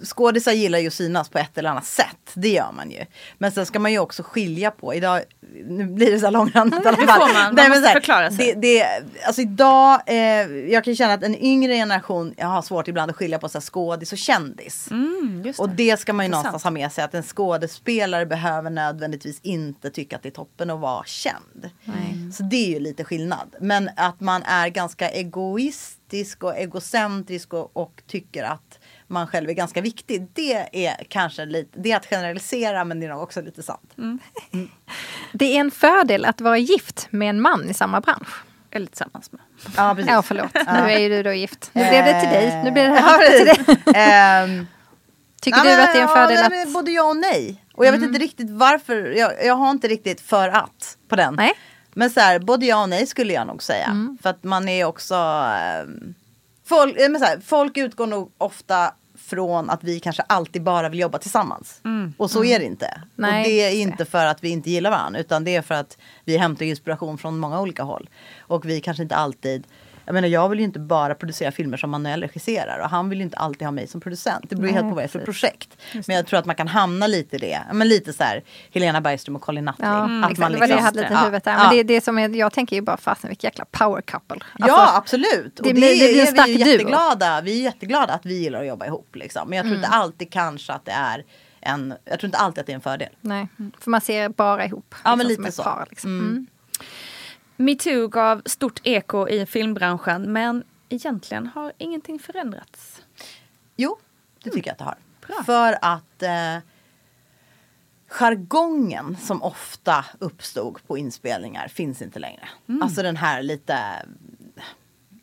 skådisar gillar ju att synas på ett eller annat sätt. Det gör man ju. Men sen ska man ju också skilja på. Idag, nu blir det så här långrandigt i alla det fall. man. Man Nej, men måste här, förklara sig. Det, det, alltså idag, eh, jag kan känna att en yngre generation, jag har svårt ibland att skilja på så här, skådis och kändis. Mm, just Och det. det ska man ju någonstans ha med sig att en skådespelare behöver nödvändigtvis inte tycka att det är toppen att vara känd. Så det är ju lite skillnad. Men att man är ganska egoistisk och egocentrisk och, och tycker att man själv är ganska viktig. Det är kanske lite, det är att generalisera men det är nog också lite sant. Det är en fördel att vara gift med en man i samma bransch. Eller tillsammans med. Ja, precis. Ja, förlåt. Nu är ju du då gift. Nu blev det till dig. Nu blir det Ja, här till dig. Ehm, Tycker Nej, du att det är en ja, fördel nej, att... Både ja och nej. Och jag vet inte riktigt varför. Jag, jag har inte riktigt för att på den. Nej. Men så här, både ja och nej skulle jag nog säga. För att man är också... ehm, folk, men så här, folk utgår nog ofta från att vi kanske alltid bara vill jobba tillsammans. Och så är det inte. Nej, och det är inte för att vi inte gillar varandra. Utan det är för att vi hämtar inspiration från många olika håll. Och vi kanske inte alltid jag menar jag vill ju inte bara producera filmer som Manuel regisserar och han vill ju inte alltid ha mig som producent. Det beror ju helt på vad det är för projekt. Men jag tror att man kan hamna lite i det. Men lite så här Helena Bergström och Colin Nutley. Ja, Att exakt. det var det jag hade lite i huvudet där. ja. Men det, det som är, jag tänker ju bara fasen vilket jäkla power couple. Alltså, ja absolut. Och det det, det en är stark vi duo. jätteglada. Vi är jätteglada att vi gillar att jobba ihop. Liksom. Men jag tror Mm. inte alltid kanske att det är en, jag tror inte alltid att det är en fördel. Nej, för man ser bara ihop. Ja, men liksom, lite så. Par, liksom. mm. Metoo gav stort eko i filmbranschen men egentligen har ingenting förändrats. Jo, det tycker jag att det har. Bra. För att eh, jargongen som ofta uppstod på inspelningar finns inte längre. Alltså den här lite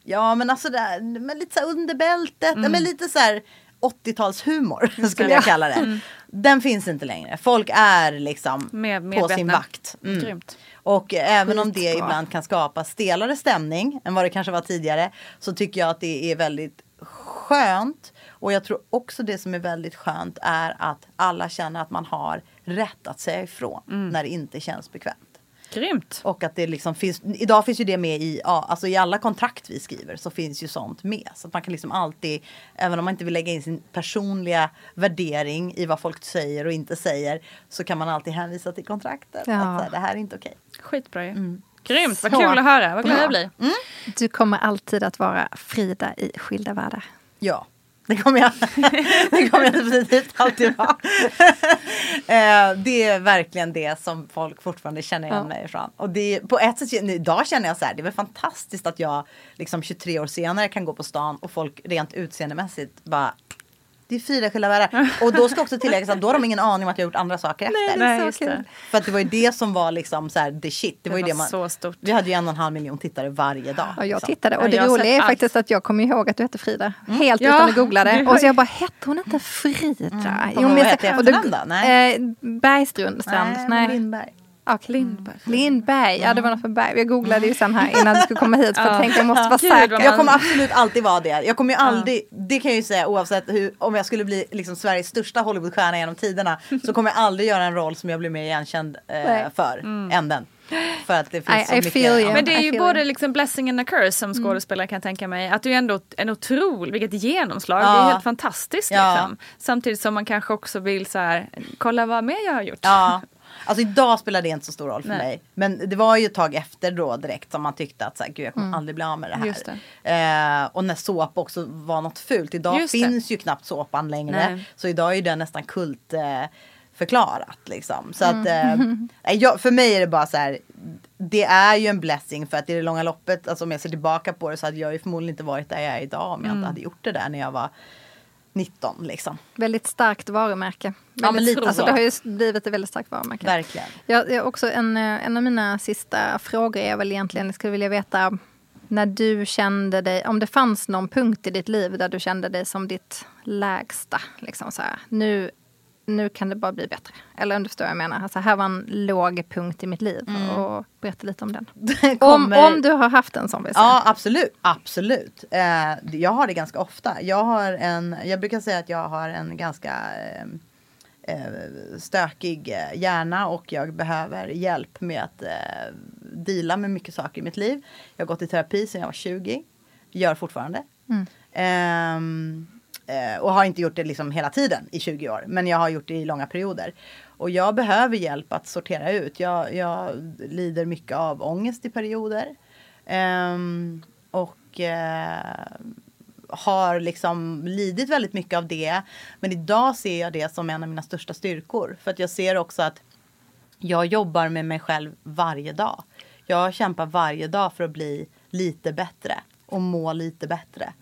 Ja men alltså det, men lite så under bältet, men lite så här 80-talshumor skulle jag kalla det. Den finns inte längre. Folk är liksom Mer på sin vakt. Mm. Grymt. Och även om det ibland kan skapa stelare stämning än vad det kanske var tidigare så tycker jag att det är väldigt skönt. Och jag tror också det som är väldigt skönt är att alla känner att man har rätt att säga ifrån när det inte känns bekvämt. Grymt. Och att det liksom finns, idag finns ju det med i, ja, alltså i alla kontrakt vi skriver så finns ju sånt med. Så att man kan liksom alltid, även om man inte vill lägga in sin personliga värdering i vad folk säger och inte säger, så kan man alltid hänvisa till kontraktet. Ja. Att här, det här är inte okej. Skitbra ju. Grymt, vad Så kul att höra. Vad glad jag blir. Du kommer alltid att vara Frida i Skilda världar. Ja, det kommer jag, det kommer jag definitivt alltid vara. Eh, det är verkligen det som folk fortfarande känner igen Ja. mig ifrån. Och det på ett sätt, idag känner jag så här, det är väl fantastiskt att jag liksom 23 år senare kan gå på stan och folk rent utseendemässigt bara det är fyra skilda världar. Och då ska också tilläggas att då har de ingen aning om att jag har gjort andra saker efter. Nej, så just kul. det. För att det var ju det som var liksom så här the shit. Det, Det var ju var det man, så stort. Vi hade ju en och en halv miljon tittare varje dag. Ja, jag liksom. tittade och Ja, det har roliga är allt. faktiskt att jag kommer ihåg att du heter Frida. Helt Ja, utan att googla det. Och så jag bara, hette hon inte Frida? Vad men jag- hette jag och då- efternamn då? Nej. Eh, Bergstrand. Nej, Nej. Lindberg. Okay. Lindberg. Lindberg, ja det var något med Berg. Jag googlade ju sen här innan du skulle komma hit för jag tänkte jag måste vara säker. Jag kommer absolut alltid vara det. Jag kommer ju aldrig, det kan jag ju säga oavsett hur, om jag skulle bli liksom Sveriges största Hollywoodstjärna genom tiderna så kommer jag aldrig göra en roll som jag blir mer igenkänd eh, för än den. För att det finns I- så I mycket. feel you. ja. Men det är ju både liksom blessing and a curse som skådespelare kan jag tänka mig. Att du är ändå en otrolig, vilket genomslag, Ja. det är helt fantastiskt. Ja. Liksom. Samtidigt som man kanske också vill så här, kolla vad mer jag har gjort. Ja. Alltså idag spelar det inte så stor roll för Nej. mig. Men det var ju ett tag efter då direkt som man tyckte att så här, gud jag kommer aldrig bli av med det här. Just Eh, och när såpa också var något fult. Idag Just det. finns ju knappt såpan längre. Nej. Så idag är den nästan kult eh, förklarat liksom. Så Mm. att eh, nej, jag, för mig är det bara så här. Det är ju en blessing för att i det långa loppet, alltså om jag ser tillbaka på det så hade jag ju förmodligen inte varit där jag är idag om jag Mm. inte hade gjort det där när jag var 19 liksom. Väldigt starkt varumärke. men Väldigt- lite alltså, så. det har ju blivit ett väldigt starkt varumärke. Verkligen. Jag, jag också en, eh, en av mina sista frågor är väl egentligen, jag skulle vilja veta när du kände dig, om det fanns någon punkt i ditt liv där du kände dig som ditt lägsta. Liksom så här, nu, nu kan det bara bli bättre. Eller om du förstår vad jag menar. Alltså, här var en låg punkt i mitt liv. Och berätta lite om den. Om, Kommer- om du har haft en sån vill säga. Ja absolut, absolut. Eh, jag har det ganska ofta. Jag, har en, jag brukar säga att jag har en ganska eh, eh, stökig eh, hjärna och jag behöver hjälp med att eh, deala med mycket saker i mitt liv. Jag har gått i terapi sedan jag var 20. Gör fortfarande. Ehm, eh, Eh, och har inte gjort det liksom hela tiden i 20 år. Men jag har gjort det i långa perioder. Och jag behöver hjälp att sortera ut. Jag, jag lider mycket av ångest i perioder. Eh, och eh, har liksom lidit väldigt mycket av det. Men idag ser jag det som en av mina största styrkor. För att jag ser också att jag jobbar med mig själv varje dag. Jag kämpar varje dag för att bli lite bättre och må lite bättre.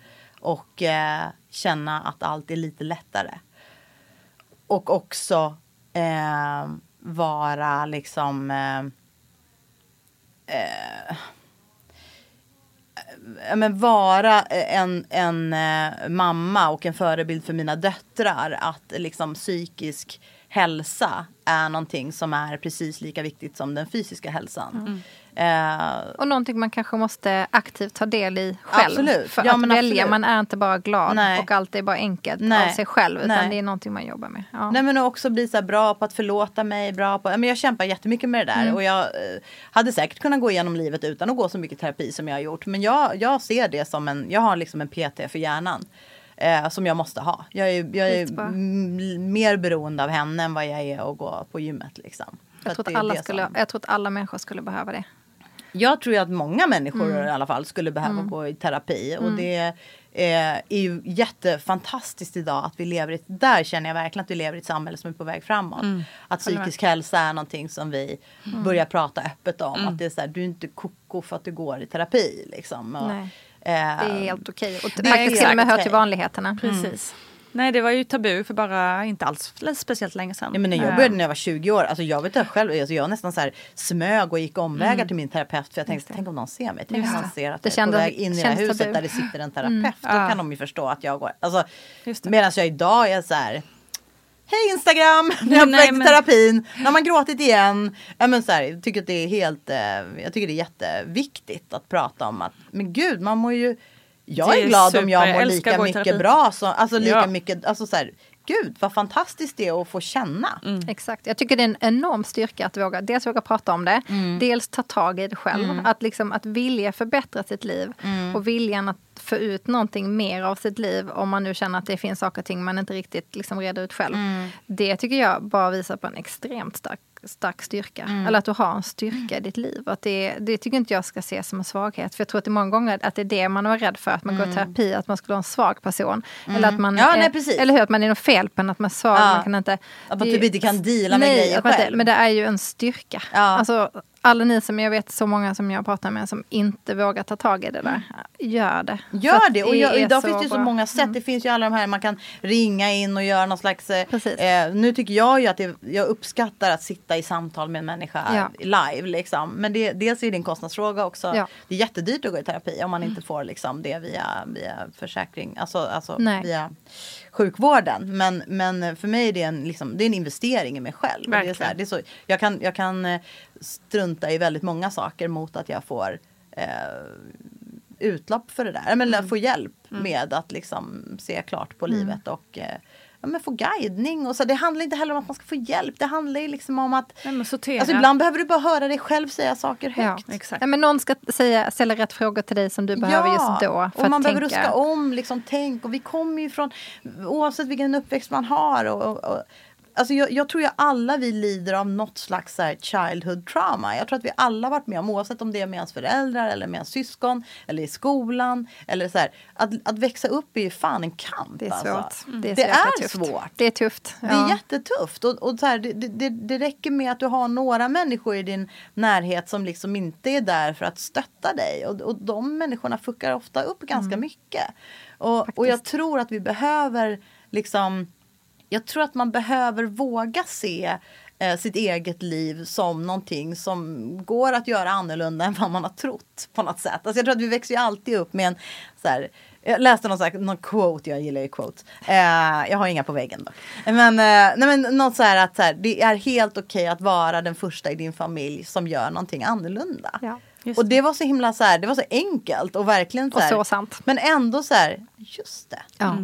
Och eh, känna att allt är lite lättare. Och också eh, vara liksom eh, eh, men vara en, en eh, mamma och en förebild för mina döttrar. Att liksom psykisk hälsa är någonting som är precis lika viktigt som den fysiska hälsan. Mm. Eh, Och någonting man kanske måste aktivt ta del i själv. Absolut. För Ja, att välja, absolut. man är inte bara glad Nej. och allt är bara enkelt Nej. av sig själv. Utan Nej. det är någonting man jobbar med. Ja. Nej men också bli så bra på att förlåta mig, bra på, men jag kämpar jättemycket med det där Mm. och jag eh, hade säkert kunnat gå igenom livet utan att gå så mycket terapi som jag har gjort. Men jag, jag ser det som en, jag har liksom en PT för hjärnan. Eh, som jag måste ha. Jag är, jag är mer beroende av henne än vad jag är att gå på gymmet. Liksom. Jag, tror alla skulle, som- jag tror att alla människor skulle behöva det. Jag tror ju att många människor Mm. i alla fall skulle behöva gå i terapi. Och det eh, är ju jättefantastiskt idag att vi lever i, där känner jag verkligen att vi lever i ett samhälle som är på väg framåt. Mm. Att psykisk hälsa är någonting som vi börjar prata öppet om. Att det är så här, du är inte koko för att du går i terapi. Liksom. Och, eh, Det är helt okej. Och det faktiskt till och med hör till vanligheterna. Precis. Nej, det var ju tabu för bara inte alls speciellt länge sedan. Ja, men när jag Eh, började när jag var 20 år, alltså jag vet inte själv, alltså jag nästan så här smög och gick omvägar till min terapeut för jag tänkte, tänk om någon ser mig, tänk om Mm. Någon ser att Det jag är på väg in i det här huset tabu. där det sitter en terapeut. Då Ja. kan de ju förstå att jag går, alltså medan jag idag är så här Hej Instagram! Jag Nej, väg till men- terapin. Nu har man gråtit igen. Ja, men så här, jag tycker att det är helt eh, Jag tycker det är jätteviktigt att prata om att Men gud man mår ju Jag är är glad om jag super. mår Jag älskar lika mycket bra som, Alltså lika Ja. mycket Alltså så här Gud vad fantastiskt det är att få känna. Exakt. Jag tycker det är en enorm styrka att våga, dels våga prata om det, Mm. dels ta tag i det själv. Att, liksom, att vilja förbättra sitt liv Mm. och viljan att få ut någonting mer av sitt liv om man nu känner att det finns saker och ting man inte riktigt liksom reder ut själv. Mm. Det tycker jag bara visar på en extremt stark, stark styrka. Mm. Eller att du har en styrka i ditt liv. Att det, det tycker inte jag ska ses som en svaghet. För jag tror att det är många gånger att det är det man är rädd för. Att man går i terapi, att man skulle vara en svag person. Eller att man, Mm. Ja, är- nej, eller hur, att man är något fel på en, att man är svag. Ja. Man kan inte, Att man typ inte kan deala med nej, grejer inte- själv. Men det är ju en styrka. Ja. Alltså, alla ni som jag vet, så många som jag pratar med som inte vågar ta tag i det där. Gör det. Gör det! Och jag, idag finns det ju så många sätt. Det finns ju alla de här man kan ringa in och göra någon slags... eh. Eh, nu tycker jag ju att det, jag uppskattar att sitta i samtal med en människa Ja. live. Liksom. Men det, dels är det en kostnadsfråga också. Ja. Det är jättedyrt att gå i terapi om man inte får liksom, det via, via försäkring. Alltså, alltså Nej. via sjukvården. Men, men för mig är det en, liksom, det är en investering i mig själv. Det är så här, det är så, jag, kan, jag kan eh, strunta i väldigt många saker mot att jag får eh, utlopp för det där. Men Mm. få hjälp med att liksom se klart på livet och eh, ja, men få guidning. Och så. Det handlar inte heller om att man ska få hjälp. Det handlar ju liksom om att Nej, alltså, ibland behöver du bara höra dig själv säga saker Ja. högt. Exakt. Ja, men någon ska säga, ställa rätt frågor till dig som du behöver just då. För och man att behöver tänka. ruska om, liksom, tänk. Och vi kommer ju från, oavsett vilken uppväxt man har. Och, och, och, alltså jag, jag tror ju alla vi lider av något slags så childhood trauma. Jag tror att vi alla varit med om, oavsett om det är med ens föräldrar eller med ens syskon. Eller i skolan. Eller så här, att, att växa upp är ju fan en kamp. Det är svårt. Alltså. Det är, Det är tufft. svårt. Det är tufft. Det är jättetufft. Och, och så här, det, det, det räcker med att du har några människor i din närhet som liksom inte är där för att stötta dig. Och, och de människorna fuckar ofta upp ganska mycket. Och, och jag tror att vi behöver liksom jag tror att man behöver våga se eh, sitt eget liv som någonting som går att göra annorlunda än vad man har trott på något sätt. Alltså jag tror att vi växer ju alltid upp med en så här, jag läste någon, så här, någon quote, jag gillar ju quotes. Eh, jag har inga på väggen då. Men, eh, nej, men något så här att så här, det är helt okej att vara den första i din familj som gör någonting annorlunda. Ja, och det var så himla så här, det var så enkelt och verkligen så Och här, så sant. Men ändå så här, just det. Ja.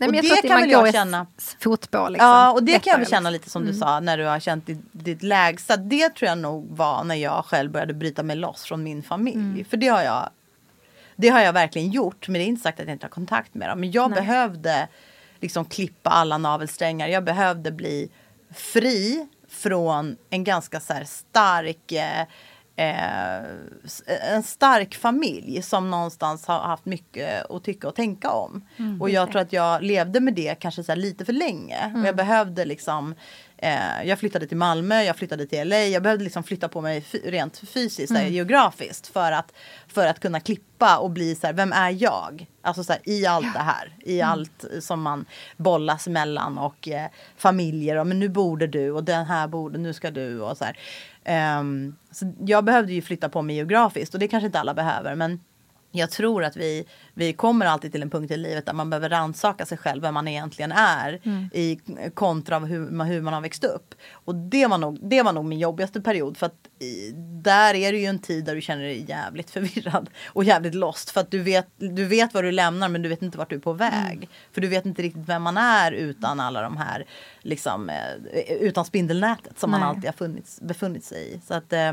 Nej, Och men jag det kan väl jag känna. fotspår. Liksom. Ja, och det kan jag Lättare, väl känna lite som du sa när du har känt ditt, ditt lägsta. Det tror jag nog var när jag själv började bryta mig loss från min familj. För det har jag det har jag verkligen gjort. Men det är inte sagt att jag inte har kontakt med dem. Men jag behövde liksom klippa alla navelsträngar. Jag behövde bli fri från en ganska så stark eh, eh, en stark familj som någonstans har haft mycket att tycka och tänka om. och jag tror att jag levde med det kanske så lite för länge. Och jag behövde liksom eh, Jag flyttade till Malmö, jag flyttade till LA. Jag behövde liksom flytta på mig rent fysiskt, här, geografiskt. För att, för att kunna klippa och bli så här, vem är jag? Alltså så här, i allt det här. I allt som man bollas mellan och eh, familjer. Och, men nu borde du och den här borde, nu ska du och så här. Um, så jag behövde ju flytta på mig geografiskt och det kanske inte alla behöver. Men jag tror att vi, vi kommer alltid till en punkt i livet där man behöver rannsaka sig själv, vem man egentligen är. I kontra av hur, man- hur man har växt upp. Och det var nog, det var nog min jobbigaste period. För att i, där är det ju en tid där du känner dig jävligt förvirrad. Och jävligt lost. För att du vet, du vet vad du lämnar men du vet inte vart du är på väg. För du vet inte riktigt vem man är utan alla de här, liksom, eh, utan spindelnätet som man Nej. alltid har funnits, befunnit sig i. Så, att, eh,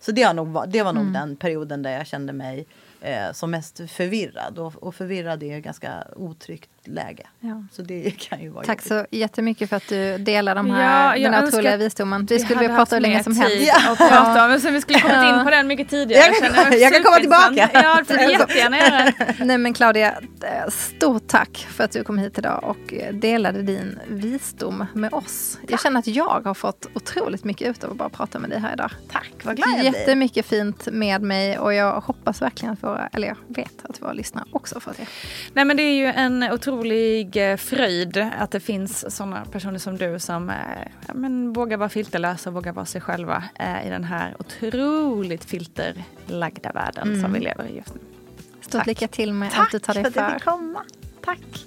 så det, har nog, det var nog den perioden där jag kände mig eh, som mest förvirrad. Och, och förvirrad är ganska otryggt läge. Ja. Så det kan ju vara Tack jobbigt. så jättemycket för att du delar de Ja, här, jag den här otroliga visdomen. Vi skulle hade vilja prata hur länge som helst. Ja. prata om. Men så vi skulle kommit in på den mycket tidigare. Jag kan- mig jag kan komma tillbaka. Ja, det får du jättegärna göra. Nej men Claudia, eh, stort tack för att du kom hit idag och eh, delade din visdom med oss. Jag känner att jag har fått otroligt mycket ut av att bara prata med dig här idag. Tack, vad glad jag blir. Jättemycket fint med mig och jag hoppas verkligen att våra, eller jag vet att våra lyssnare också får det. Nej men det är ju en otrolig eh, fröjd att det finns sådana personer som du som eh, ja, men, vågar vara filterlösa och vågar vara sig själva eh, i den här otroligt filterlagda världen som vi lever i just nu. Stort Tack. lycka till med Tack allt du tar för dig att jag för. fick komma. Tack.